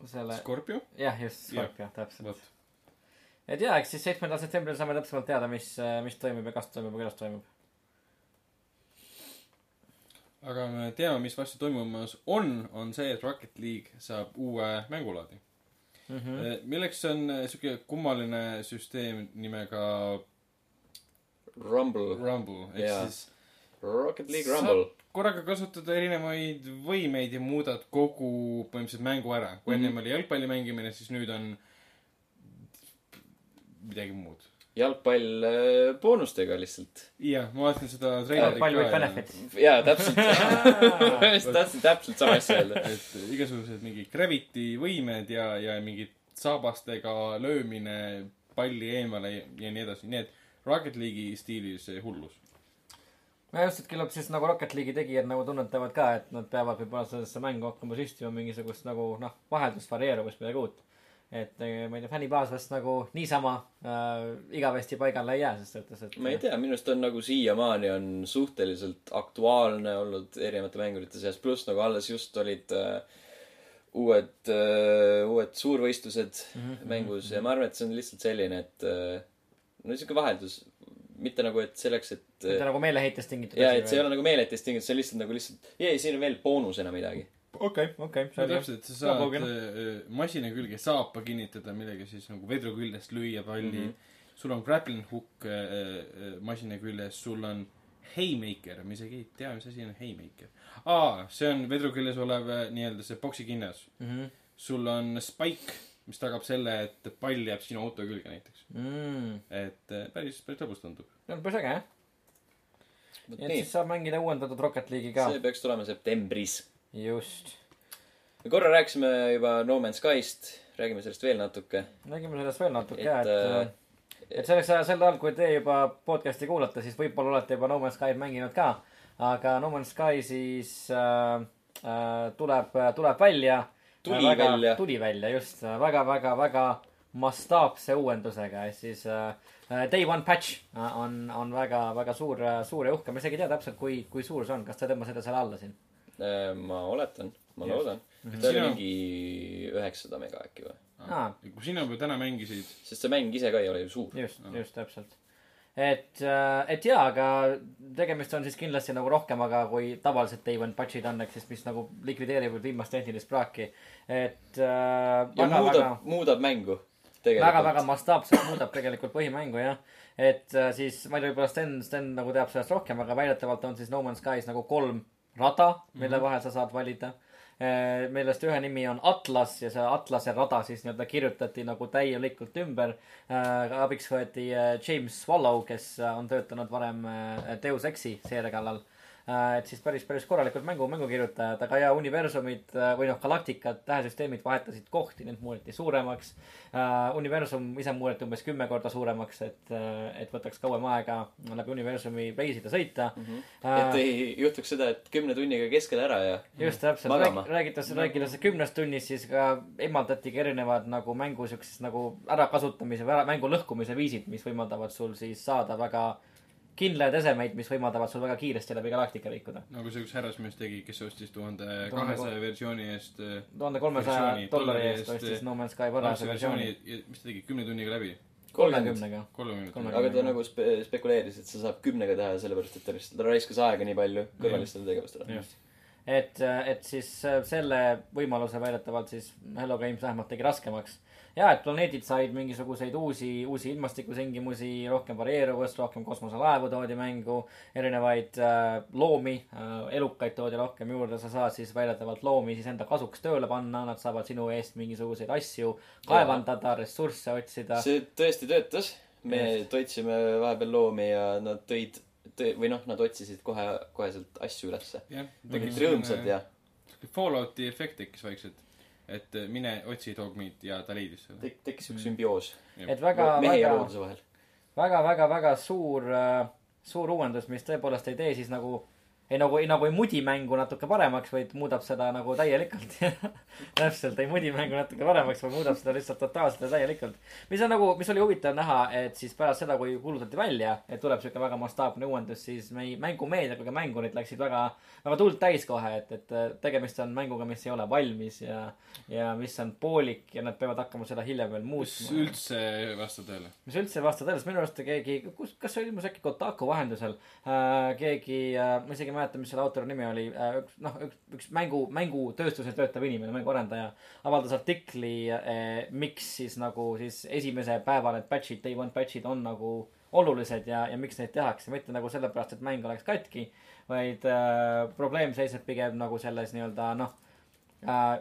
selle, Scorpio. jah, just. Scorpio, täpselt. vot, et jaa, eks siis seitsmendal septembril saame täpsemalt teada, mis, mis toimub ja kas toimub ja kuidas toimub. aga me teame, mis varsti toimumas on, on see, et Rocket League saab uue mängulaadi Mm mm. -hmm.. milleks on eh, siuke kummaline süsteem nimega Rumble, Rumble, ehk Jaa. siis Rocket League Rumble. korraga kasutada erinevaid võimeid ja muudad kogu põhimõtteliselt mängu ära. kui Mhm. ennem oli jalgpalli mängimine, siis nüüd on midagi muud. jalgpall äh, boonustega lihtsalt. jah, ma vaatasin seda treilerit palju with ka ja benefits. jaa, täpselt. just tahtsin täpselt sama asja öelda. et igasugused mingid gravity võimed ja, ja mingid saabastega löömine palli eemale ja, ja nii edasi, nii et Rocket League'i stiilis hullus. no just, et küllap siis nagu Rocket League'i tegijad nagu tunnetavad ka, et nad peavad võib-olla sellesse mängu hakkama süstima mingisugust nagu noh, vaheldust, varieeruvust, midagi uut. Et eh, ma ei tea, fännibaas vast nagu niisama äh, igavesti paigale ei jää, ses suhtes, et ma ei tea, minu arust on nagu siiamaani on suhteliselt aktuaalne olnud erinevate mängurite seas, pluss nagu alles just olid äh, uued äh,, uued suurvõistlused mm -hmm. mängus ja ma arvan, et see on lihtsalt selline, et äh, no siuke vaheldus, mitte nagu, et selleks, et mitte nagu meeleheitest tingitud ja et see ei ole nagu meeletist tingitud, see on lihtsalt nagu lihtsalt, jee, siin on veel boonusena midagi. okei, okei, no täpselt, sa saad Kaugel. äh, masina külge saapa kinnitada, millega siis nagu vedru küljest lüüa palli mm. -hmm. sul on grappling hook äh, äh, masina küljes, sul on haymaker, ma isegi ei tea, mis asi on haymaker. aa, see on vedru küljes olev äh, nii-öelda see poksikinnas. Mhm. sul on spike, mis tagab selle, et pall jääb sinu auto külge näiteks. Mm. et äh, päris, päris lõbus tundub. see on päris äge, jah. et siis, saab mängida uuendatud Rocket League'i ka see. peaks tulema septembris. just. me korra rääkisime juba No Man's Skyst, räägime sellest veel natuke. räägime sellest veel natuke Et, ja, et äh, et selleks ajal, sel ajal, kui te juba podcast'i kuulate, siis võib-olla olete juba No Man's Sky'd mänginud ka. aga No Man's Sky siis äh, äh, tuleb, tuleb välja. Tuli välja. tuli välja, just. väga, väga, väga mastaapse uuendusega, ehk siis äh, Day One Patch äh, on, on väga, väga suur, suur ja uhke. ma isegi ei tea täpselt, kui, kui suur see on, kas te tõmbasite selle alla siin? Äh, ma oletan, ma Just. loodan. Mhm. ta oli Sina- mingi üheksasada mega äkki või? Aa. kui sina juba täna mängisid, sest see mäng ise ka ei ole ju suur. just, just täpselt. et, et jaa, aga tegemist on siis kindlasti nagu rohkemaga kui tavaliselt Day One Patch'id on, ehk siis mis nagu likvideerivad viimast tehnilist praaki. et äh, ja väga, muudab väga, muudab mängu. väga, väga mastaapselt muudab tegelikult põhimängu jah. et äh, siis, ma ei tea, võib-olla Sten, Sten nagu teab sellest rohkem, aga väidetavalt on siis No Man's Sky's nagu kolm rada, mille mm -hmm. vahel sa saad valida. millest ühe nimi on Atlas ja see Atlase rada siis nii-öelda kirjutati nagu täielikult ümber. abiks võeti äh, James Swallow, kes on töötanud varem Deus Exi seeria kallal. Et siis päris, päris korralikult mängu, mängukirjutajad, aga ja universumid äh, või noh, galaktikad, tähesüsteemid vahetasid kohti, need muudeti suuremaks uh,. universum ise muudeti umbes kümme korda suuremaks, et, et võtaks kauem aega läbi universumi reisida, sõita mm. -hmm. et ei juhtuks seda, et kümne tunniga keskel ära ja just täpselt, räägitakse, räägitakse kümnest tunnist, siis ka eemaldati ka erinevad nagu mängu siuksed nagu ärakasutamise või ära, mängu lõhkumise viisid, mis võimaldavad sul siis saada väga kindlaid esemeid, mis võimaldavad sul väga kiiresti läbi galaktika liikuda. nagu see üks härrasmees tegi, kes ostis tuhande kahesaja versiooni eest äh, tuhande kolmesaja dollari eest ostis eh, No Man's Sky varase versiooni ja mis ta tegi, kümne tunniga läbi, kolmekümnega. aga ta nagu spe-, spekuleeris, et sa saab kümnega teha, sellepärast et ta lihtsalt, ta raiskas aega nii palju kõrvalistele tegevustele. just. et, et siis äh, selle võimaluse väidetavalt siis Hello Games vähemalt tegi raskemaks. ja, et planeedid said mingisuguseid uusi, uusi ilmastikutingimusi, rohkem varieeruvust, rohkem kosmoselaevu toodi mängu, erinevaid äh, loomi äh,, elukaid toodi rohkem juurde, sa saad siis väidetavalt loomi siis enda kasuks tööle panna, nad saavad sinu eest mingisuguseid asju kaevandada, ressursse otsida. see tõesti töötas. me toitsime vahepeal loomi ja nad tõid, tõi-, või noh, nad otsisid kohe, koheselt asju ülesse. jah, olid rõõmsad ja. Fallouti efekt tekkis vaikselt. Et äh, mine otsi dogmeid ja ta leidis selle. tek-, tekkis üks sümbioos et väga, mehe ja väga, looduse vahel. väga, väga, väga suur, suur uuendus, mis tõepoolest ei tee siis nagu, ei nagu, ei nagu ei mudi mängu natuke paremaks, vaid muudab seda nagu täielikult. täpselt, ei mudi mängu natuke paremaks, vaid muudab seda lihtsalt totaalselt ja täielikult. mis on nagu, mis oli huvitav näha, et siis pärast seda, kui kuulutati välja, et tuleb siuke väga mastaapne uuendus, siis meie mängumeedia kui ka mängurid läksid väga, väga tuld täis kohe, et, et tegemist on mänguga, mis ei ole valmis ja, ja mis on poolik ja nad peavad hakkama seda hiljem veel mis muutma. üldse ei vasta tõele. mis üldse ei vasta tõele, sest minu arust keegi, kus, kas see ilmus äkki Kotaku vahendusel äh,, keegi äh,, ma isegi ei mäleta, mis selle autori nimi oli äh,, üks noh, üks, üks mängu, mängutööstuses töötav inimene, mänguarendaja, avaldas artikli äh,, miks siis nagu siis esimese päeva need patch'id, day one patch'id on nagu olulised ja, ja miks neid tehakse, mitte nagu sellepärast, et mäng oleks katki, vaid äh, probleem seisneb pigem nagu selles nii-öelda noh äh,,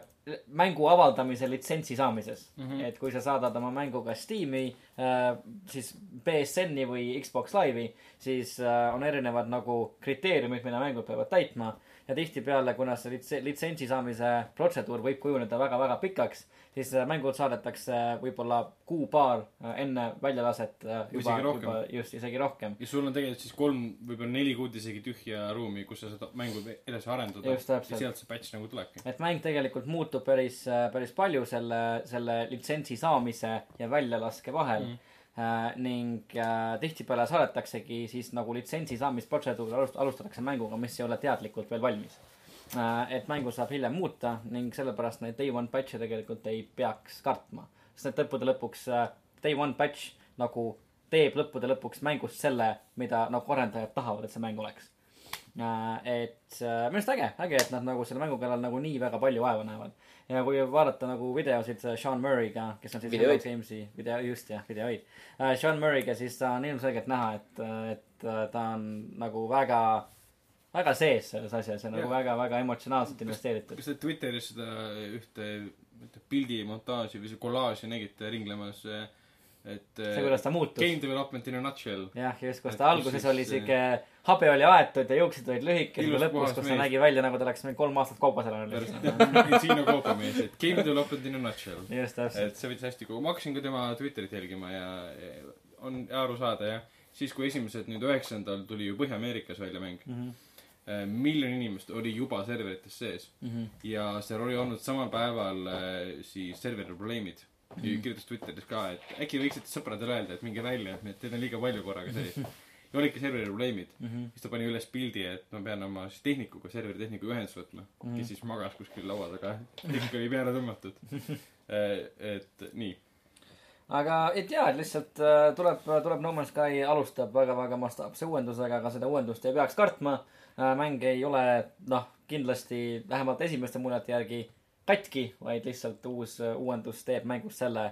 mängu avaldamise litsentsi saamises mm. -hmm. et kui sa saadad oma mängu kas Steam'i äh,, siis BSN-i või Xbox Live'i, siis äh, on erinevad nagu kriteeriumid, mida mängud peavad täitma. ja tihtipeale, kuna see litse- litsentsi saamise protseduur võib kujuneda väga-väga pikaks, siis äh, mängud saadetakse võib-olla kuu-paar äh, enne väljalaset äh, juba juba just isegi rohkem. ja sul on tegelikult siis kolm, võib-olla neli kuud isegi tühja ruumi, kus sa saad mängu edasi arendada. Ja sealt see patch nagu tulebki. et mäng tegelikult muutub päris, päris palju selle, selle litsentsi saamise ja väljalaske vahel mm.. Äh, ning äh, tihtipeale saadetaksegi siis nagu litsentsi saamisprotseduur alust-, alustatakse mänguga, mis ei ole teadlikult veel valmis äh,. Et mängu saab hiljem muuta ning sellepärast neid day one patch'e tegelikult ei peaks kartma. sest et lõppude lõpuks äh, day one patch nagu teeb lõppude lõpuks mängust selle, mida nagu arendajad tahavad, et see mäng oleks. et äh, minu arust äge, äge, et nad nagu selle mängu kallal nagu nii väga palju vaeva näevad. ja kui vaadata nagu videosid äh, Sean Murray'ga, kes on siis. Hello Games'i video, just jah, videoid. Sean Murray'ga, siis ta on ilmselgelt näha, et, et äh, ta on nagu väga, väga sees selles asjas ja nagu väga-väga emotsionaalselt investeeritud. kas te Twitteris seda ühte, ühte pildimontaaži või see kollaaži nägite ringlemas, et see, kuidas ta muutus. Game development in a nutshell. jah, just, kus Et ta kus alguses siis, oli siuke, habe oli aetud ja juuksed olid lühikesed ja lõpus, kus ta mees. nägi välja nagu ta oleks mingi kolm aastat kaupas elanud. Siino kaubamees, et game development in a nutshell. just täpselt. et see võttis hästi kokku, ma hakkasin ka tema Twitterit jälgima ja ja on aru saada jah. siis, kui esimesed nüüd üheksandal tuli ju Põhja-Ameerikas välja mäng mm. -hmm. Miljon inimest oli juba serverites sees mm. -hmm. ja seal oli olnud samal päeval äh, siis serveri probleemid mm. -hmm. kirjutas Twitteris ka, et äkki võiksite sõpradele öelda, et minge välja, et teid on liiga palju korraga sees. ja olidki serveri probleemid mm. -hmm. siis ta pani üles pildi, et ma pean oma siis tehnikuga, serveri tehnikuga ühendust võtma mm. -hmm. kes siis magas kuskil laua taga, tehnik oli peale tõmmatud. et nii aga et jaa, et lihtsalt äh, tuleb, tuleb No Man's Sky alustab väga-väga mastaapse uuendusega, aga seda uuendust ei peaks kartma äh,. Mäng ei ole, noh, kindlasti vähemalt esimeste muljete järgi katki, vaid lihtsalt uus äh, uuendus teeb mängust selle,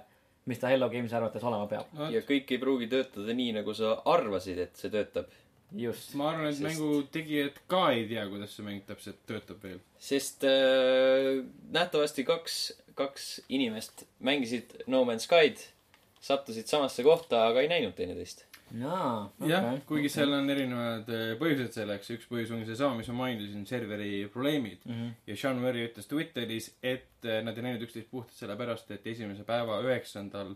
mis ta Hello Games'i arvates olema peab. ja kõik ei pruugi töötada nii, nagu sa arvasid, et see töötab. just. ma arvan, et Sest- mängu tegijad ka ei tea, kuidas see mäng täpselt töötab veel. sest äh, nähtavasti kaks, kaks inimest mängisid No Man's Sky'd, sattusid samasse kohta, aga ei näinud teineteist. jaa, jah, kuigi seal on erinevad eh, põhjused selleks, üks põhjus on seesama, mis ma mainisin, serveri probleemid mm. -hmm. ja Sean Murray ütles Twitteris, et eh, nad ei näinud üksteist puhtalt sellepärast, et esimese päeva, üheksandal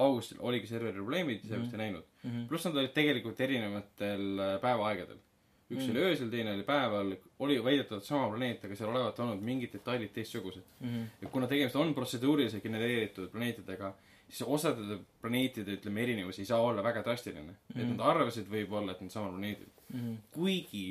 augustil oligi serveri probleemid ja sellepärast ei näinud mm -hmm.. pluss nad olid tegelikult erinevatel eh, päevaaegadel. Üks mm oli öösel, teine oli päeval, oli väidetavalt sama planeet, aga seal olevat olnud mingid detailid teistsugused mm. ja kuna tegemist on protseduuriliselt genereeritud planeetidega, siis osade planeetide, ütleme, erinevus ei saa olla väga drastiline mm. et nad arvasid võib-olla, et nad samal planeedil mm. kuigi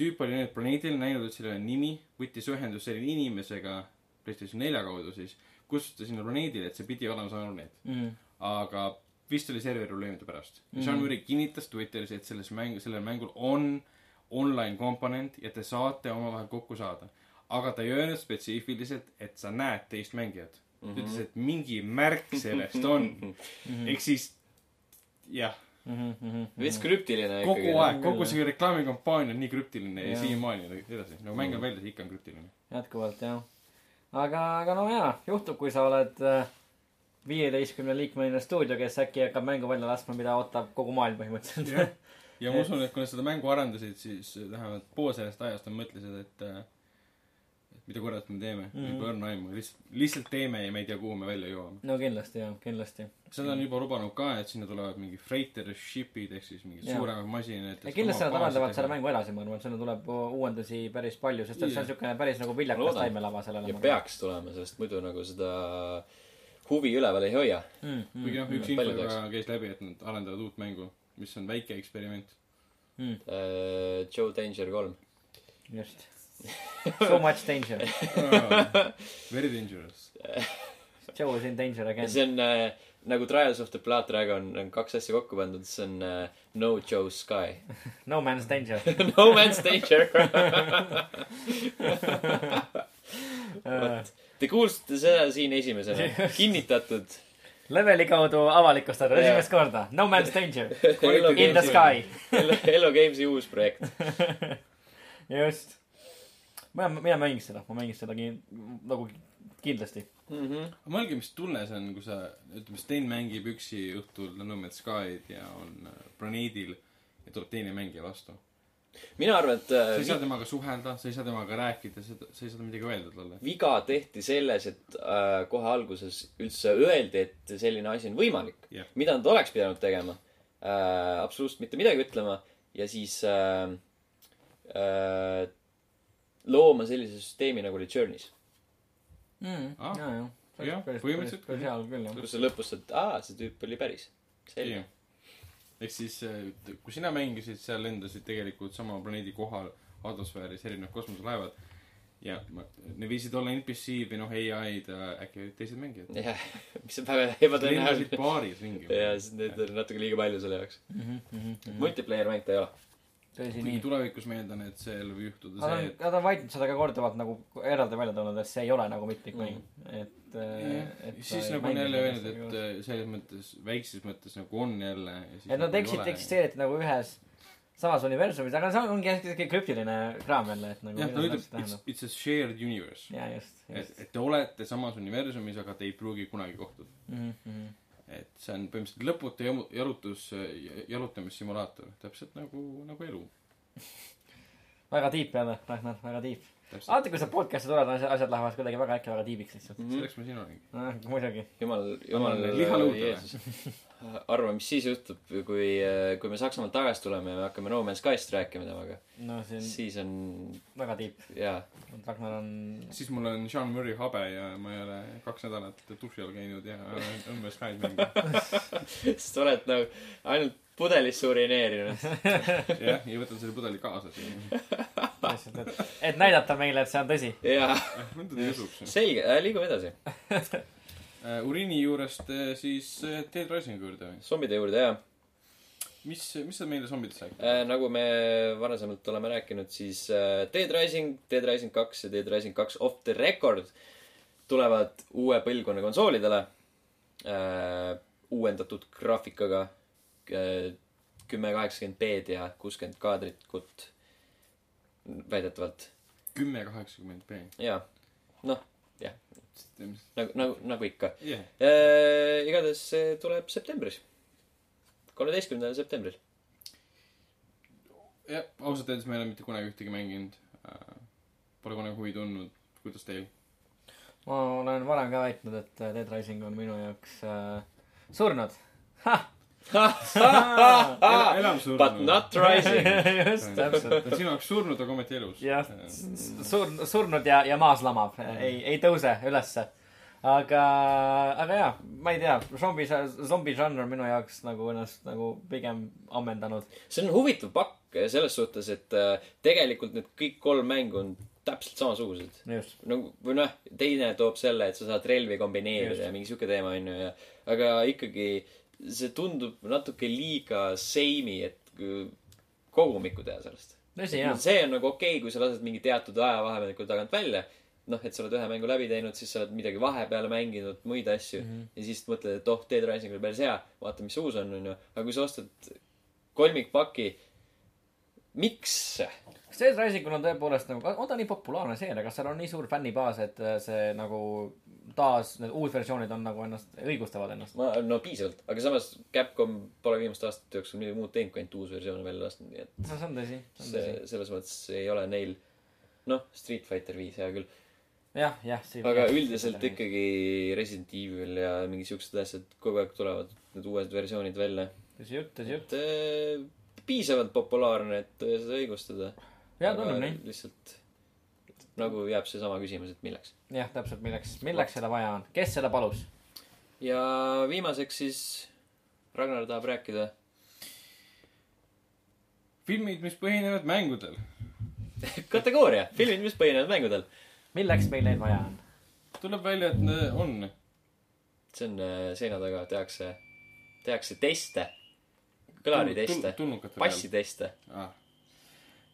tüüp oli nüüd planeedil, näinud, et sellel on nimi, võttis ühendust selle inimesega PlayStation nelja kaudu siis, kutsutas sinna planeedile, et see pidi olema sama planeet. Mhm. aga vist oli serveri probleemide pärast mm. Sean Murray kinnitas Twitteris, et selles mäng, sellel mängul on online komponent ja te saate omavahel kokku saada. aga ta ei öelnud spetsiifiliselt, et sa näed teist mängijat mm. -hmm. ta ütles, et mingi märk sellest on. ehk siis jah, Mhm, veits krüptiline kogu ikkagi. aeg, kogu see reklaamikampaania on nii krüptiline ja Jah. siiamaani edasi. no mäng on väljas, ikka on krüptiline. jätkuvalt jah. aga, aga no jaa, juhtub, kui sa oled viieteistkümne liikmeline stuudio, kes äkki hakkab mängu välja laskma, mida ootab kogu maailm põhimõtteliselt ja ma usun, et kui nad seda mängu arendasid, siis vähemalt pool sellest ajast nad mõtlesid, et äh, et mida kurat me teeme mm. -hmm. õrna aimu, lihtsalt, lihtsalt teeme ja me ei tea, kuhu me välja jõuame. no kindlasti jah, kindlasti. seda on juba lubanud ka, et sinna tulevad mingi freighter ship'id ehk siis mingid Jaa. suuremad masinad. ja kindlasti nad arendavad selle mängu edasi, ma arvan, sinna tuleb uuendusi päris palju, sest et see on siukene päris nagu viljakas taimelava sellele. ja peaks tulema, sest muidu nagu seda huvi üleval ei hoia. mm,. kuigi noh, üks Mm. info Palju ka käis läbi, et nad arendavad uut mängu, mis on väike eksperiment. Mm, Äh, Joe Danger kolm. just. So much danger. Very dangerous. Joe is in danger again. see on äh, nagu Trials of the Blood Dragon on kaks asja kokku pandud, see on äh, No Joe Sky. No man's danger. no man's danger. vot, te kuulsite seda siin esimesena, kinnitatud. Leveli kaudu avalikustatud Jaa. esimest korda. No man's danger. In the sky. Hello Games'i uus projekt. just. mina, mina mängin seda, ma mängin seda nagu kindlasti. mõelge, mis tunne see on, kui sa, ütleme, Sten mängib üksi õhtul No Man's Sky'd ja on äh, planeedil ja tuleb teine mängija vastu. Mina arvan, et sa ei äh, saa temaga suhelda, sa ei saa temaga rääkida, sa sa ei saa midagi öelda talle. viga tehti selles, et äh, kohe alguses üldse öeldi, et selline asi on võimalik Jah. mida nad oleks pidanud tegema äh,. absoluutselt mitte midagi ütlema ja siis äh, äh, looma sellise süsteemi, nagu oli Journey's. mm,. Ah, jah. jah, põhimõtteliselt küll, kus sa lõpus saad, aa, see tüüp oli päris. selge. Ehk siis, kui sina mängisid, seal lendasid tegelikult sama planeedi kohal atmosfääris erinevad kosmoselaevad ja need viisid olla NPC-d või noh, ai-d, äkki olid teised mängijad. jah, mis on väga lendasid ebatõenäoline. paaris ringi. ja siis need on natuke liiga palju selle jaoks. Mhm, multiplayer mäng ta ei ole. tõsi, nii. tulevikus ma eeldan, et seal võib juhtuda see, et, nad on White seda ka korduvalt nagu eraldi välja toonud, et see ei ole nagu mitmikmäng mm.. et, et. siis nagu on jälle öelnud, et äh, selles mõttes, väikses mõttes nagu on jälle. et nad eksid, eksisteeriti nagu ühes samas universumis, aga see ongi hästi krüptiline kraam jälle, et nagu jah, ta ütleb, it's it's a shared universe. et et te olete samas universumis, aga te ei pruugi kunagi kohtuda. mm. -hmm. Et see on põhimõtteliselt lõputu jamu- jalutus, jalutamissimulaator, täpselt nagu, nagu elu. väga tiip jälle, Ragnar, väga tiip. alati, kui sa podcast'i tuled, asjad, asjad lähevad kuidagi väga äkki väga tiibiks lihtsalt. selleks ma siin olengi. noh, muidugi. jumal, jumal? Jeesus. arva, mis siis juhtub, kui, kui me Saksamaalt tagasi tuleme ja me hakkame No Man's Skyst rääkima temaga. no see on siis on, väga tiip. jaa. Ragnar on, siis mul on Sean Murray habe ja ma ei ole kaks nädalat duši all käinud ja olen õmmes Skype'i mänginud. sest sa oled nagu ainult pudelisse urineerinud. jah, ja võtan selle pudeli kaasa siin. lihtsalt, et, et näidata meile, et see on tõsi. jaa, usuks. selge äh,, liigume edasi. Uriini juurest äh, siis äh, Dead Risingu juurde või? zombide juurde, jaa. mis, mis sa meile zombidest räägid? Äh, nagu me varasemalt oleme rääkinud, siis äh, Dead Rising, Dead Rising kaks ja Dead Rising kaks Off the Record tulevad uue põlvkonna konsoolidele äh,. uuendatud graafikaga äh,. kümme kaheksakümmend B-d ja kuuskümmend kaadrikut väidetavalt. kümme kaheksakümmend B. jaa, noh, nagu, nagu, nagu ikka jah, äh,. igatahes see tuleb septembris. kolmeteistkümnendal septembril. jah, ausalt öeldes ma ei ole mitte kunagi ühtegi mänginud. Pole kunagi huvi tundnud. kuidas teil? ma olen varem ka väitnud, et Dead Rising on minu jaoks äh, surnud. enam surnud. But not rising. just, täpselt. ta on sinu jaoks surnud, aga ometi elus. jah, sur-, surnud ja, ja maas lamab, ei, ei tõuse ülesse. aga, aga jaa, ma ei tea, zombi, zombi žanr on minu jaoks nagu ennast nagu pigem ammendanud. see on huvitav pakk selles suhtes, et äh, tegelikult need kõik kolm mängu on täpselt samasugused. nagu, või noh, teine toob selle, et sa saad relvi kombineerida Just. ja mingi sihuke teema onju ja, aga ikkagi see tundub natuke liiga seimi, et äh, kogumikku teha sellest. jaa. see on nagu okei okay,, kui sa lased mingi teatud ajavahemiku tagant välja. noh, et sa oled ühe mängu läbi teinud, siis sa oled midagi vahepeale mänginud, muid asju mm. -hmm. ja siis mõtled, et oh, Dead Rising oli päris hea, vaata, mis uus on, onju. aga kui sa ostad kolmikpaki, miks? kas Dead Risingul on tõepoolest nagu, on ta nii populaarne seeria, kas seal on nii suur fännibaas, et äh, see nagu taas, need uusversioonid on nagu ennast, õigustavad ennast? ma, no piisavalt, aga samas Capcom pole viimaste aastate jooksul midagi muud teinud, kui ainult uus versioon välja lasknud, nii et no see on tõsi, see on tõsi., selles mõttes ei ole neil, noh, Street Fighter viis hea küll, jah, jah. aga üldiselt. ikkagi Resident Evil ja mingi siuksed asjad kogu aeg tulevad, need uued versioonid välja. tõsi jutt, tõsi jutt. et äh, piisavalt populaarne, et seda õigustada. jaa, tundub nii. lihtsalt nagu jääb seesama küsimus, et milleks. jah, täpselt, milleks, milleks seda vaja on, kes seda palus? ja viimaseks siis Ragnar tahab rääkida filmid, mis põhinevad mängudel. kategooria, filmid, mis põhinevad mängudel. milleks meil neid vaja on? tuleb välja, et on. see on äh, seina taga, tehakse, tehakse teste, kõlariteste, passiteste. ah..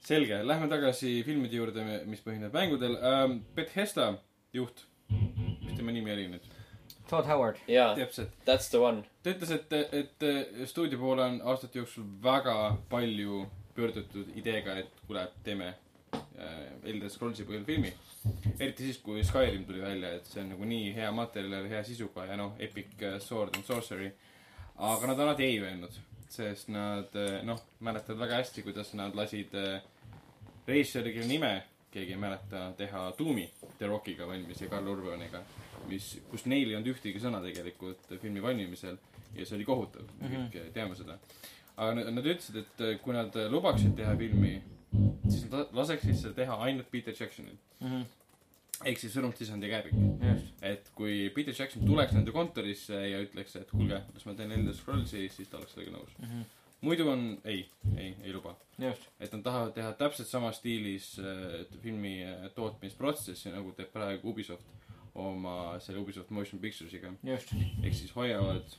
selge, lähme tagasi filmide juurde, mis põhinevad mängudel ähm,. Bethesda juht, mis tema nimi oli nüüd? Todd Howard. jaa, täpselt. that's the one. ta ütles, et, et stuudio poole on aastate jooksul väga palju pöördutud ideega, et kuule, teeme äh, Elder Scrollsi põhjal filmi. eriti siis, kui Skyrim tuli välja, et see on nagu nii hea materjal, hea sisuga ja noh, Epic äh, Sword and Sorcery. aga nad on alati ei öelnud. sest nad eh, noh, mäletavad väga hästi, kuidas nad lasid eh, režissööri, kelle nime keegi ei mäleta, teha Doom'i The Rockiga valmis ja Karl Urbaniga, mis, kus neil ei olnud ühtegi sõna tegelikult filmi valmimisel ja see oli kohutav mm, -hmm. kõik teame seda. aga nad, nad ütlesid, et eh, kui nad lubaksid teha filmi, siis nad la- laseksid seda teha ainult Peter Jacksonil. ehk siis sõnumsisandi kärbik. just, et kui Peter Jackson tuleks nende kontorisse ja ütleks, et kuulge, kas ma teen Elder Scrollsi, siis ta oleks sellega nõus. Muidu on, ei, ei, ei luba. et nad tahavad teha täpselt samas stiilis äh, filmi äh, tootmisprotsessi, nagu teeb praegu Ubisoft oma selle Ubisoft Motion Pictures'iga. just, ehk siis hoiavad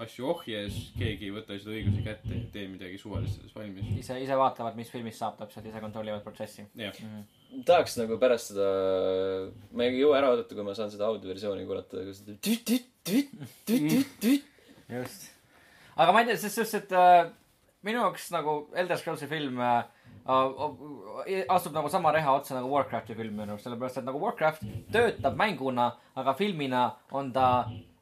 asju ohjes, keegi ei võta seda õiguse kätte ja tee midagi suvalist selles valmis. ise, ise vaatavad, mis filmist saab täpselt, ise kontrollivad protsessi. jah, tahaks nagu pärast seda, ma ei jõua ära oodata, kui ma saan seda audioversiooni kuulata, kus ta tüt- tüt- tüt- tüt- tüt- tüt- just. aga ma ei tea, selles suhtes, et äh, minu jaoks nagu Elder Scrollsi film äh, äh, astub nagu sama reha otsa nagu Warcrafti film minu arust, sellepärast et nagu Warcraft töötab mänguna, aga filmina on ta,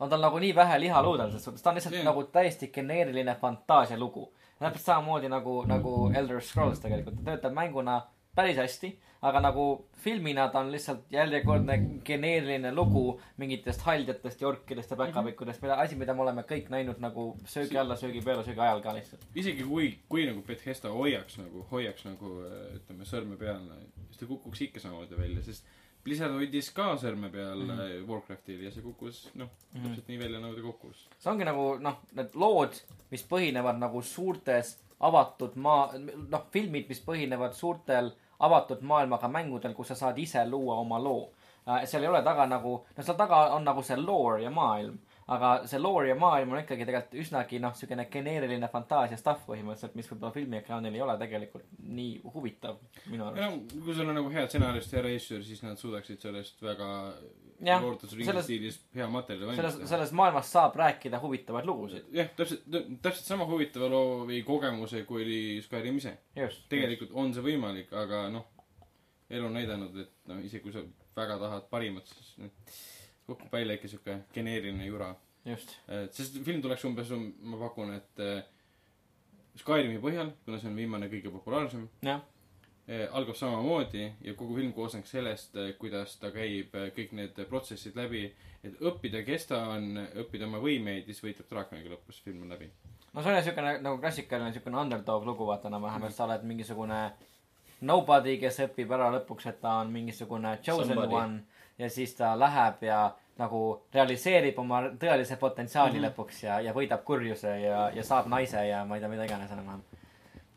on tal nagu nii vähe liha luudel, selles suhtes ta on lihtsalt yeah. nagu täiesti geneeriline fantaasialugu. täpselt samamoodi nagu, nagu Elder Scrolls tegelikult, ta töötab mänguna päris hästi, aga nagu filmina ta on lihtsalt järjekordne geneeriline lugu mingitest haldjatest ja orkidest ja päkapikkudest, mida, asi, mida me oleme kõik näinud nagu söögi alla, söögi peale, söögi ajal ka lihtsalt. isegi kui, kui nagu Bethesda hoiaks nagu, hoiaks nagu äh, ütleme sõrme peal, siis ta kukuks ikka samamoodi välja, sest Blizzard hoidis ka sõrme peal mm -hmm. Warcraftil ja see kukkus noh, täpselt nii välja, nagu ta kukkus. see ongi nagu noh, need lood, mis põhinevad nagu suurtes avatud maa, noh, filmid, mis põhinevad suurtel avatud maailmaga mängudel, kus sa saad ise luua oma loo. seal ei ole taga nagu, no seal taga on nagu see lore ja maailm, aga see lore ja maailm on ikkagi tegelikult üsnagi noh, siukene geneeriline fantaasia stuff põhimõtteliselt, mis võib-olla filmiekraanil ei ole tegelikult nii huvitav minu arust. no kui sul on nagu head stsenarist ja režissöör, siis nad suudaksid sellest väga Selles- stiilis hea materjali selles, valmistada. selles maailmas saab rääkida huvitavaid lugusid. jah, täpselt, täpselt sama huvitava loo või kogemuse, kui oli Skyrim ise. just. tegelikult on see võimalik, aga noh, elu on näidanud, et noh, isegi kui sa väga tahad parimat, siis kukub välja ikka sihuke geneeriline jura. just. sest film tuleks umbes, ma pakun, et eh, Skyrimi põhjal, kuna see on viimane kõige populaarsem, jah, algab samamoodi ja kogu film koosneks sellest, kuidas ta käib eh, kõik need protsessid läbi, et õppida, kes ta on, õppida oma võimeid ja siis võitleb draakoniga lõpus, film on läbi. no see on siukene nagu klassikaline siukene underdog lugu vaata enam-vähem, et sa oled mingisugune nobody, kes õpib ära lõpuks, et ta on mingisugune chosen. Somebody. one ja siis ta läheb ja nagu realiseerib oma tõelise potentsiaali mm -hmm. lõpuks ja, ja võidab kurjuse ja, ja saab naise ja ma ei tea, mida iganes enam-vähem.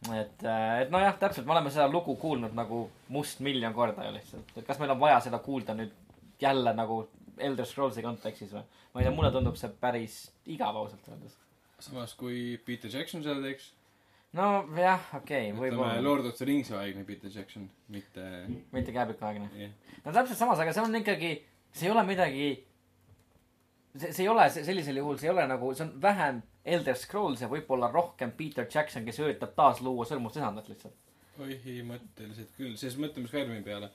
et, et nojah, täpselt, me oleme seda lugu kuulnud nagu mustmiljon korda ju lihtsalt, et kas meil on vaja seda kuulda nüüd jälle nagu Elder Scrollsi kontekstis või? ma ei tea, mulle tundub see päris igav ausalt öeldes. samas, kui Peter Jackson seda teeks, nojah, okei okay,, ütleme võib-olla, Lord of the Ringsi aegne Peter Jackson, mitte mitte käepikaaegne. jah, no täpselt samas, aga see on ikkagi, see ei ole midagi, see, see ei ole se- sellisel juhul, see ei ole nagu, see on vähem Elder Scrolls ja võib-olla rohkem Peter Jackson, kes üritab taas luua sõrmustisandat lihtsalt. põhimõtteliselt küll, sest mõtleme Skyrimi peale.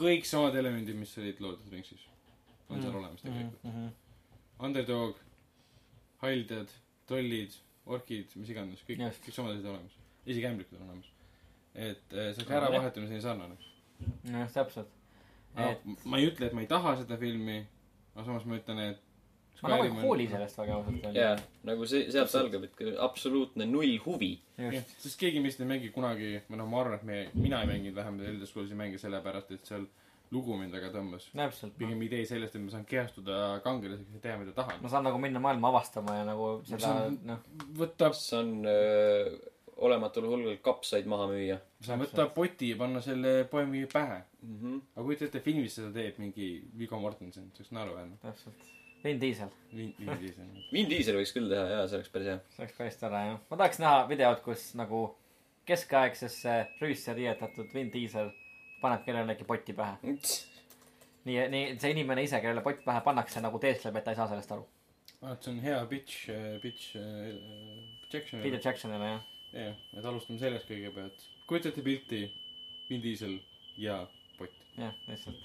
kõik samad elemendid, mis olid the Ringsis, on Mm. seal olemas tegelikult. -hmm. Underdog, haldjad, trollid, orkid, mis iganes, kõik, kõik samad asjad olemas. isegi ämblikud on olemas. et eh, see on sarnane. jah, täpselt. et ma ei ütle, et ma ei taha seda filmi, aga samas ma ütlen, et ma nagu ei on- hooli sellest väga ausalt jaa öeldes., nagu see, sealt algab, et absoluutne null huvi. sest keegi meist ei mängi kunagi, või noh, ma arvan, et me, mina ei mänginud vähemalt Elder Scrollsi mänge sellepärast, et seal lugu mind väga tõmbas. pigem idee sellest, et ma saan kehastuda kangelaseks ja teha, mida tahan ma. saan nagu minna maailma avastama ja nagu seda See, noh, võtta, saan öö, olematul hulgal kapsaid maha müüa saan võtta poti ja panna selle poemi pähe. mm. -hmm. aga kujuta ette, filmis seda teeb mingi Viggo Mortensen, see oleks naeruväärne. täpselt. Vin Diesel, Vin, Vin Diesel. Vin Diesel võiks küll teha, jaa, see oleks päris hea. see oleks päris tore jah. ma tahaks näha videot, kus nagu keskaegsesse rüüsse riietatud Vin Diesel paneb kellelegi poti pähe. nii, nii see inimene ise, kellele pott pähe pannakse, nagu teeskleb, et ta ei saa sellest aru. vaat Ah, see on hea pitch, pitch äh, Jackson. Peter Jacksonile jah. jah, et alustame sellest kõigepealt. kujutate pilti, Vin Diesel ja pott. jah, lihtsalt.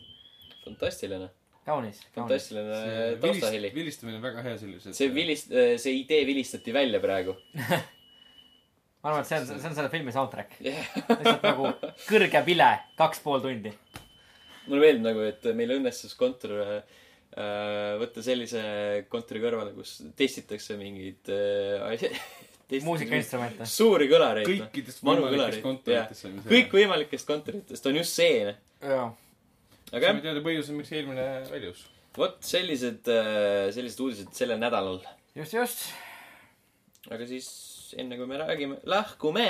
fantastiline. kaunis, kaunis. fantastiline see taustaheli vilist-. vilistamine on väga hea sellises. see vilist-, see idee vilistati välja praegu. ma arvan, et see on, see on selle filmi soundtrack. jah, lihtsalt nagu kõrge vile, kaks pool tundi. mulle meeldib nagu, et meil õnnestus kontor äh, võtta sellise kontori kõrvale, kus testitakse mingeid äh, muusikainstrumente. suuri kõlareid. kõikidest Vanu võimalikest kontoritest saime kõikvõimalikest kontoritest on just see, noh. jaa. aga jah, teada põhjuse, miks eelmine väljus. vot sellised, sellised uudised sellel nädalal. just, just. aga siis enne kui me räägime, lahkume,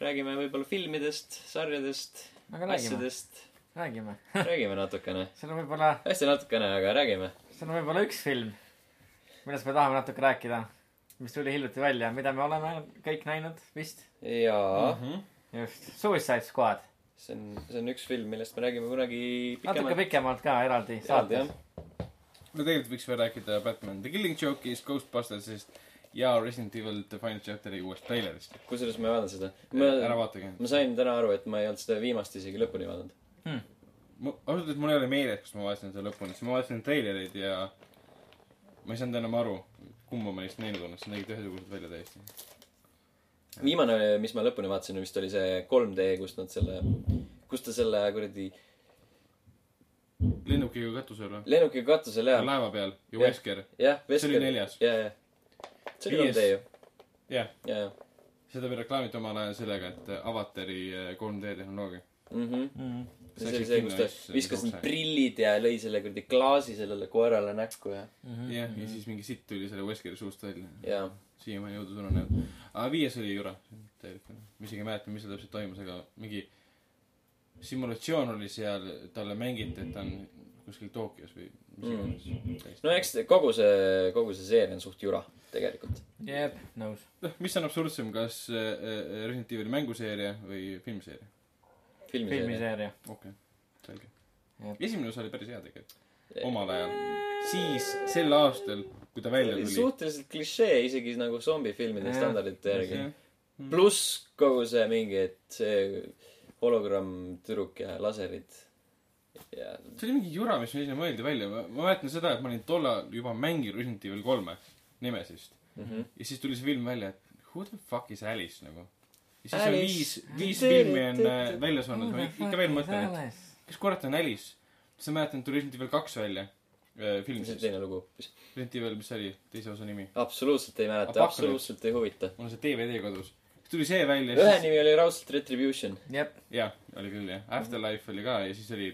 räägime võib-olla filmidest, sarjadest, aga räägime, asjadest, räägime. räägime natukene. seal on võib-olla, hästi natukene, aga räägime. seal on võib-olla üks film, millest me tahame natuke rääkida, mis tuli hiljuti välja, mida me oleme kõik näinud vist. jaa, just, Suicide Squad. see on, see on üks film, millest me räägime kunagi natuke pikemalt. pikemalt ka eraldi saates no tegelikult võiks veel rääkida Batman The Killing Joke'ist, Ghostbustersist ja Resident Evil The Final Chapter'i uuest treilerist. kusjuures ma ei vaadanud seda. ära ma, vaatage. ma sain täna aru, et ma ei olnud seda viimast isegi lõpuni vaadanud. ausalt öeldes mul ei ole meeles, kas ma vaatasin seda lõpuni, sest ma vaatasin treilereid ja ma ei saanud enam aru, kumba ma neist näinud olen, nad nägid ühesugused välja täiesti. viimane, mis ma lõpuni vaatasin, vist oli see 3D, kus nad selle, kus ta selle kuradi lennukiga katusel või? lennukiga katusel ja, laeva peal ja Jah. Wesker. jah, see oli neljas. ja, ja. see oli Viies. 3D ju, jah, ja, ja seda reklaamiti omal ajal sellega, et Avatari eh, 3D tehnoloogia. mhmh. mm.. See oli see, kus ta viskas need prillid ja lõi selle kuradi klaasi sellele koerale näkku ja, jah, ja siis mingi sitt tuli selle Weskeri suust välja. ja siiamaani jõudu sulle näinud. aga viies oli jura, täielik. ma isegi ei mäleta, mis seal täpselt toimus, aga mingi simulatsioon oli seal, talle mängiti, et ta on kuskil Tokyos või mis iganes mm.. no eks kogu see, kogu see seeria on suht jura tegelikult. jep, nõus. noh, mis on absurdsem, kas äh, äh, Resident Evil'i mänguseeria või filmseeria? filmiseeria. filmiseeria. okei okay., selge esimene osa oli päris hea tegelikult, omal ajal. siis, sel aastal, kui ta välja tuli. suhteliselt klišee isegi nagu zombifilmide standardite järgi. pluss kogu see mingi, et see hologramm tüdruk ja laserid ja see oli mingi jura, mis meil sinna mõeldi välja, ma mäletan seda, et ma olin tollal juba mänginud Resident Evil kolme, Nemesist. mm. -hmm. ja siis tuli see film välja, et who the fuck is Alice nagu. Ja siis on viis, viis filmi on äh, väljas olnud, ma ikka veel mõtlen, et kes kurat on Alice. siis ma mäletan, et tuli Resident Evil kaks välja äh,, film siis. teine lugu? Resident Evil, mis see oli, teise osa nimi? absoluutselt ei mäleta, Apocalypse. absoluutselt ei huvita. mul on see DVD kodus. siis tuli see välja, ühe siis nimi oli raudselt Retribution. jep, jah, oli küll jah, Afterlife oli ka ja siis oli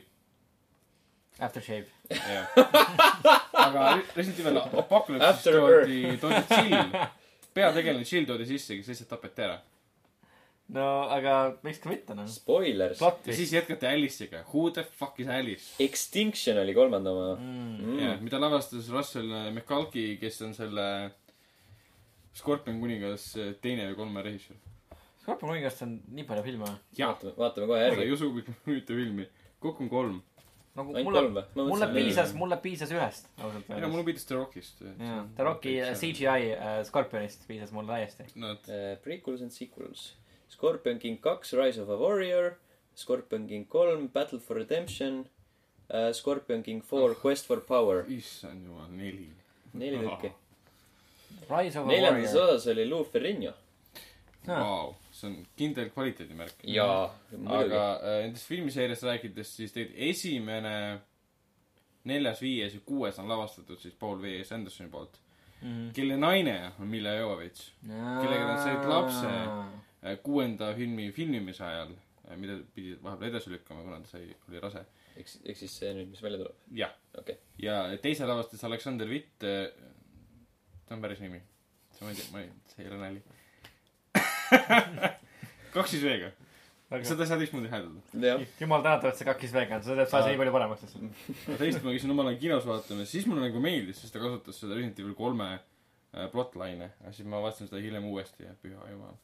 Aftershave. aga Resident Evil Apocalypse'is After toodi, toodi Jill, peategelane Jill toodi sisse, kes lihtsalt tapeti ära. No aga miks ka mitte noh. Spoilers. ja siis jätkati Alice'iga, who the fuck is Alice? Extinction oli kolmanda oma Mm. mm. jah, mida lavastas Russell McCulkey, kes on selle Scorpion kuningas teine või kolme režissöör. Scorpion kuningast on nii palju filme. jah, vaatame, vaatame kohe järgi ei. usu, kui mitu filmi. kokku on kolm. nagu ainult mulle ma mulle piisas, mulle piisas ühest, ausalt ei no öeldes. mulle pidas The Rockist. jaa, The Rocki äh, CGI äh, Scorpionist piisas mulle täiesti. Nad, Uh, prequels and sequels. Scorpion King kaks, Rise of a Warrior. Scorpion King kolm, Battle for Redemption uh,. Scorpion King four, Quest for Power. issand jumal, neli. neli tükki. Rise of a neljandas osas oli Lou Ferrigno. Vau, see on kindel kvaliteedimärk. jaa, aga muidugi. äh, nendest filmiseeriast rääkides, siis tegelikult esimene, neljas, viies ja kuues on lavastatud siis Paul V. S. Andersoni poolt, Mhm. kelle naine on Milla Jovovitš. kellega nad said lapse. Äh, kuuenda filmi filmimise ajal, mida pidi vahepeal edasi lükkama, kuna ta sai, oli rase. eks, eks siis see nüüd, mis välja tuleb. jah, okei. ja teise lavastas Aleksander Vitt, ta on päris nimi. ma ei tea, ma ei, see ei ole nali. kaks siis V-ga, seda ei saa teistmoodi hääldada. jumal tänatud, et see kakkis vegan, see teeb asja nii palju paremaks lihtsalt. aga teist ma käisin omal ajal kinos vaatamas, siis mulle nagu meeldis, sest ta kasutas seda Resident Evil kolme plotline'e. ja siis ma vaatasin seda hiljem uuesti ja püha jumal.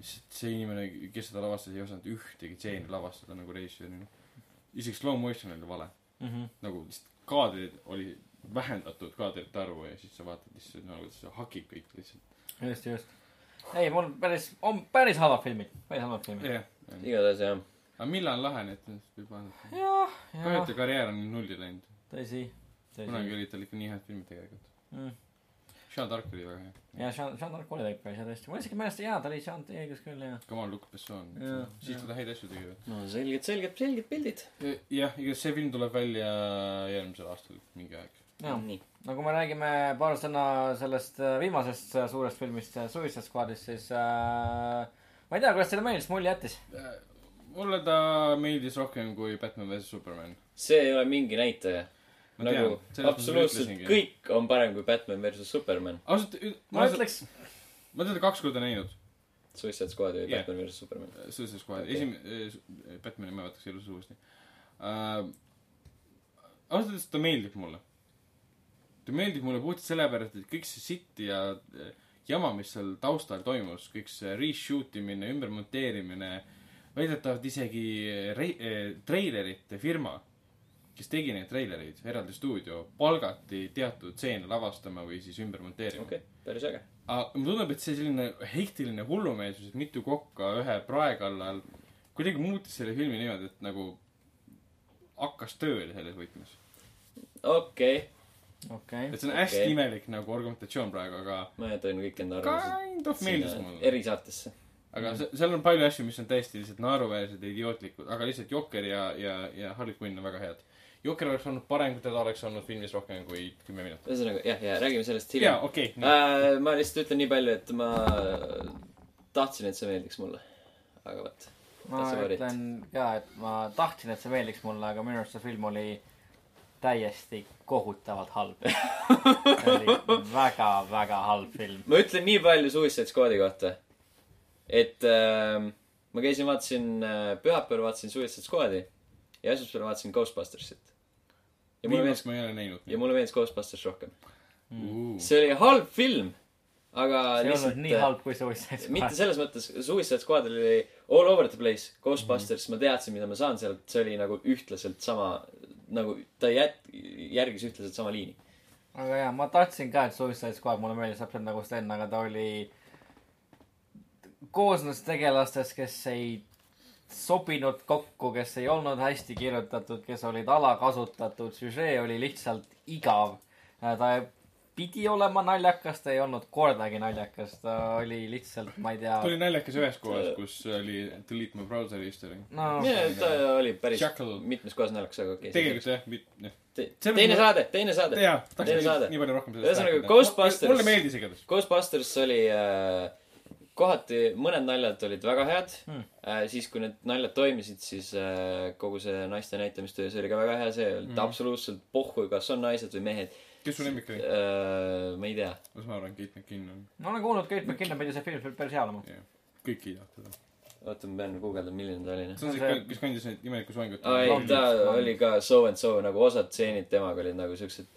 Lihtsalt see inimene, kes seda lavastas, ei osanud ühtegi stseeni lavastada nagu režissöörina. isegi slow motion oli vale. nagu lihtsalt kaadrid oli vähendatud kaadrite arvu ja siis sa vaatad lihtsalt nagu see hakib kõik lihtsalt. just, just. ei, mul päris, on päris halvad filmid, päris halvad filmid. jah. igatahes jah. aga millal lahe, et võib vaadata. kahju, et. ta karjäär on nüüd nulli läinud. tõsi, kunagi tõsi. olid tal ikka nii head filmid tegelikult. Mm. Sean Dark oli väga hea. ja Jean, Jean d'Arc oli päris hea tõesti, mul isegi meelest, jaa, ta oli Jean õigus küll, jah. Kamal Luc Besson Jaa,. siis jaa. ta häid asju tegi veel. no selged, selged, selged pildid. jah, igatahes see film tuleb välja järgmisel aastal mingi aeg. jaa, nii. no kui me räägime paar sõna sellest äh, viimasest äh, suurest filmist, Suicide Squadist, siis äh, ma ei tea, kuidas teile meeldis, mulje jättis? mulle ta meeldis rohkem kui Batman vs Superman. see ei ole mingi näitaja. Nagu absoluutselt kõik on parem kui Batman versus Superman. ausalt, ma ütleks, ma olen teda kaks korda näinud. Suicide Squad või Jah. Batman versus Superman. Suicide Squad okay., esim-, Batman'i ma vaataks elus uuesti uh,. ausalt öeldes ta meeldib mulle. ta meeldib mulle puhtalt sellepärast, et kõik see sitt ja jama, mis seal taustal toimus, kõik see reshoot imine, ümbermonteerimine, väidetavalt isegi rei-, treilerite firma, kes tegi neid treilereid, eraldi stuudio, palgati teatud stseene lavastama või siis ümber monteerima okei okay,, päris äge. aga mulle tundub, et see selline hektiline hullumeelsus, et mitu kokka ühe prae kallal kuidagi muutis selle filmi niimoodi, et nagu hakkas tööle selles võtmes. okei okay., okei et see on hästi Okei. imelik nagu argumentatsioon praegu, aga ma jätan kõik enda arvamused kind of meeldis mulle. erisaatesse. aga se- seal on palju asju, mis on täiesti lihtsalt naeruväärsed ja idiootlikud, aga lihtsalt Jokker ja, ja, ja Harley Quinn on väga head. Jokker oleks olnud parem, kui teda oleks olnud filmis rohkem kui kümme minutit. ühesõnaga jah, ja räägime sellest jaa, hiljem. okei, Äh, ma lihtsalt ütlen nii palju, et ma tahtsin, et see meeldiks mulle. aga vot, ma ütlen ka, et ma tahtsin, et see meeldiks mulle, aga minu arust see film oli täiesti kohutavalt halb. see oli väga, väga halb film. ma ütlen nii palju Suicide Squadi kohta, et äh, ma käisin, vaatasin äh, pühapäeval vaatasin Suicide Squadi ja esmaspäeval vaatasin Ghostbustersit. Ja mulle meeldis viimast, ma ei ole näinud. ja mulle meeldis Ghostbusters rohkem. mulle. see oli halb film, aga see ei olnud lihtsalt nii halb kui Suicide mitte Squad. selles mõttes, Suicide Squad oli all over the place, Ghostbusters mm, ma teadsin, mida ma saan sealt, see oli nagu ühtlaselt sama, nagu ta jät-, järgis ühtlaselt sama liini. aga jaa, ma tahtsin ka, et Suicide Squad mulle meeldis täpselt nagu Sten, aga ta oli, koosnes tegelastest, kes ei sobinud kokku, kes ei olnud hästi kirjutatud, kes olid alakasutatud, süžee oli lihtsalt igav. ta pidi olema naljakas, ta ei olnud kordagi naljakas, ta oli lihtsalt, ma ei tea ta oli naljakas ühes kohas, kus oli delete my browser history. no ta oli päris Jackal. mitmes kohas naljakas, aga okei okay,. tegelikult jah, jah. selles teine mõttes- saade, teine saade. jaa, Teine tahtsin saade. nii, palju rohkem Ühesõnaga, Ghostbusters- mulle meeldis igatahes. Ghostbusters oli äh, kohati, mõned naljad olid väga head mm.. Äh, siis, kui need naljad toimisid, siis äh, kogu see naiste näitamistöö, see oli ka väga hea, see oli mm. absoluutselt pohhu, kas on naised või mehed kes su lemmik oli? äh,. ma ei tea. las ma arvan, Kate McKinnon. ma olen kuulnud, Kate McKinnon pidi see film päris hea olema. kõik kiidavad teda. oota, ma pean guugeldama, milline ta oli. see on See- kes kandis neid imeliku soengut. aa ei, ta oli ka so and so nagu osad stseenid temaga olid nagu siuksed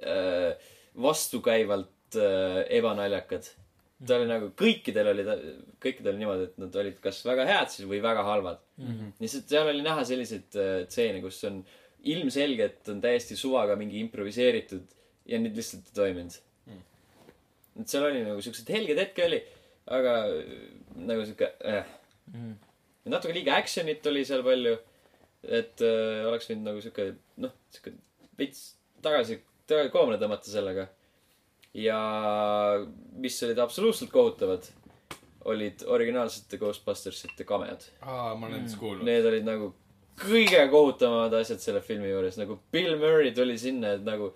äh, vastukäivalt äh, ebanaljakad. Ta oli nagu, kõikidel oli ta, kõikidel oli niimoodi, et nad olid kas väga head siis või väga halvad mm. -hmm. lihtsalt seal oli näha selliseid äh, stseene, kus on ilmselgelt on täiesti suvaga mingi improviseeritud ja need lihtsalt ei toiminud mm.. et seal oli nagu siukseid helgeid hetki oli, aga äh, nagu siuke äh. Mhm. ja natuke liiga action'it oli seal palju. et äh, oleks võinud nagu siuke, noh, siuke veits tagasi, tagasi koomale tõmmata sellega. Ja mis olid absoluutselt kohutavad, olid originaalsete Ghostbustersite kameod. aa, ma olen nendest kuulnud. Need olid nagu kõige kohutavamad asjad selle filmi juures, nagu Bill Murray tuli sinna, et nagu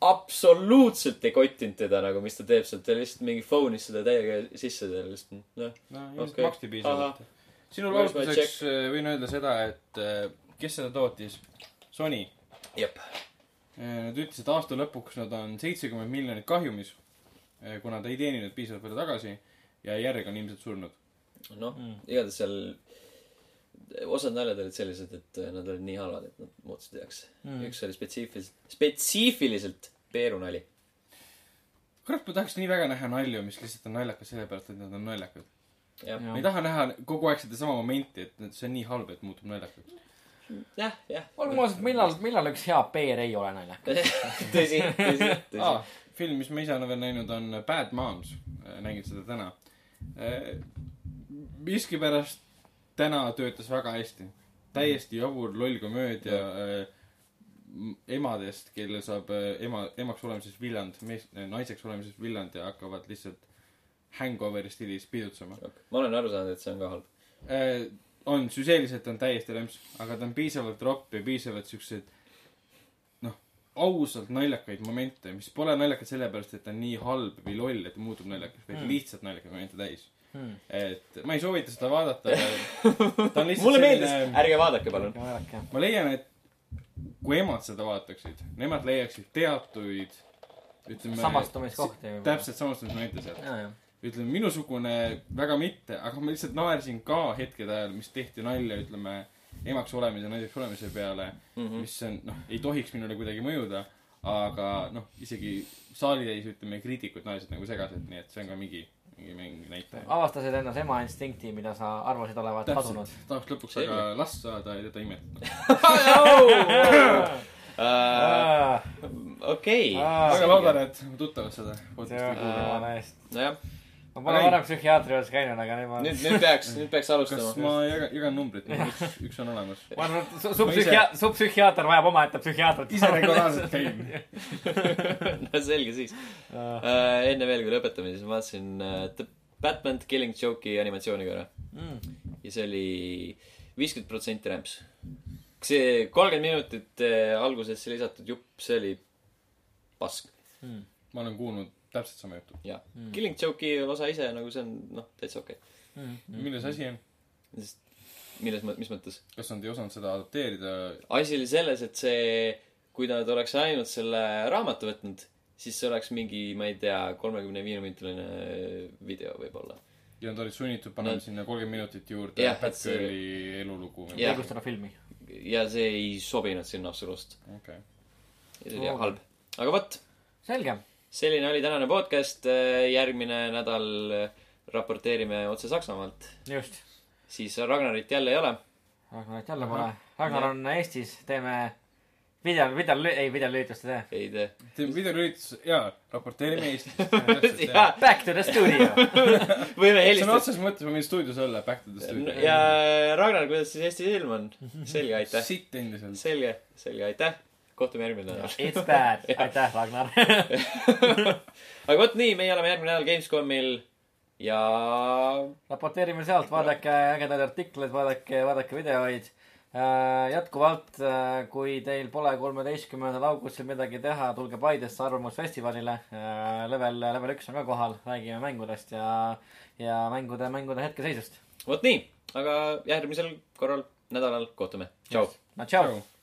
absoluutselt ei kottinud teda nagu, mis ta teeb seal, ta lihtsalt mingi phone'is seda täiega sisse, ta lihtsalt noh. no ilmselt Okei. maksti piisavalt. sinu Where's my vastuseks äh, võin öelda seda, et äh, kes seda tootis? Sony. jep. Nad ütlesid, et aasta lõpuks nad on seitsekümmend miljonit kahjumis, kuna ta ei teeninud piisavalt palju tagasi ja järg on ilmselt surnud. noh Mm. igatahes seal osad naljad olid sellised, et äh, nad olid nii halvad, et nad muutusid heaks Mm. üks oli spetsiifiliselt, spetsiifiliselt peerunali. kurat, ma tahaks nii väga näha nalju, mis lihtsalt on naljakas sellepärast, et nad on naljakad. ma ei taha näha kogu aeg sedasama momenti, et et see on nii halb, et muutub naljakaks. jah, jah. olgem ausad, millal, millal üks hea peer ei ole naljakas? tõsi, tõsi, tõsi aa, film, mis ma ise olen veel näinud, on Bad Moms. nägin seda täna. miskipärast täna töötas väga hästi. täiesti jabur loll komöödia. m- emadest, kellel saab äh, ema, emaks olemises villand, mees, naiseks olemises villand ja hakkavad lihtsalt hangoveri stiilis pidutsema. ma olen aru saanud, et see on ka halb. On, süžeeliselt on täiesti rämps, aga ta on piisavalt ropp ja piisavalt siukseid noh, ausalt naljakaid momente, mis pole naljakad sellepärast, et ta on nii halb või loll, et ta muutub naljakas, vaid Mm. lihtsalt naljakaid momente täis. Hmm. et ma ei soovita seda vaadata, ta on lihtsalt mulle meeldis, selline ärge vaadake palun. ma leian, et kui emad seda vaataksid, nemad leiaksid teatuid ütleme samastumiskohti täpselt samastumismomente sealt. Ütleme minusugune väga mitte, aga ma lihtsalt naersin ka hetkede ajal, mis tehti nalja, ütleme emaks olemise ja naiseks olemise peale mm, -hmm. mis on noh, ei tohiks minule kuidagi mõjuda, aga noh, isegi saalitäis ütleme kriitikud naersid nagu segaselt, nii et see on ka mingi, mingi, mingi näitaja. avastasid endas ema instinkti, mida sa arvasid olevat kadunud. tahaks lõpuks aga last saada ja teda imetada. Äh, okei, väga loodan, et mu tuttavad seda nojah, ma pole varem psühhiaatri juures käinud, aga nüüd ma. nüüd, nüüd peaks, nüüd peaks kas alustama. ma jagan, jagan numbrit, üks, üks on olemas. ma arvan, et su- su psühhia-, su psühhiaater vajab omaette psühhiaatrit. ise regulaarselt käin. no selge siis. enne veel, kui lõpetame, siis ma vaatasin äh, The Batman Killing Joke'i animatsiooni korra Mm. ja see oli viiskümmend protsenti rämps. see kolmkümmend minutit äh, algusesse lisatud jupp, see oli pask. Mm. ma olen kuulnud täpselt sama juttu. jaa mm., Killing Joke'i osa ise nagu see on noh, täitsa okei Mm. milles asi on? okay.. sest milles, mis mõttes? kas nad ei osanud seda adapteerida? asi oli selles, et see, kui nad oleks ainult selle raamatu võtnud, siis see oleks mingi, ma ei tea, kolmekümne viie minutiline video võib-olla. ja nad olid sunnitud panema Nad- sinna kolmkümmend minutit juurde Jah, et see- Batgirli elulugu. Jah. õigustada filmi. ja see ei sobinud sinna absoluutselt. okei. ja see oli Oo. halb. aga vot, selge. Selline oli tänane podcast. järgmine nädal raporteerime otse Saksamaalt. just. siis Ragnarit jälle ei ole. Ragnarit jälle pole. Ragnar on Eestis, teeme video, video, ei videolülitust ei tee. ei tee. teeme videolülitus, jaa, raporteerime Eestist. jaa, Back to the studio. võime sõna helistada. otseses mõttes ma võin stuudios olla, back to the studio. ja Ragnar, kuidas siis Eesti ilm on? selge, aitäh. sitt endiselt. selge, selge, aitäh. Kohtume järgmine nädal. It's bad. aitäh, Ragnar. aga vot nii, meie oleme järgmine nädal Gamescomil ja raporteerime sealt, vaadake ägedaid artikleid, vaadake, vaadake videoid. jätkuvalt, kui teil pole kolmeteistkümnendal augustil midagi teha, tulge Paidesse Arvamusfestivalile. level, level üks on ka kohal, räägime mängudest ja, ja mängude, mängude hetkeseisust. vot nii, aga järgmisel korral, nädalal kohtume. tšau. no tšau. tšau.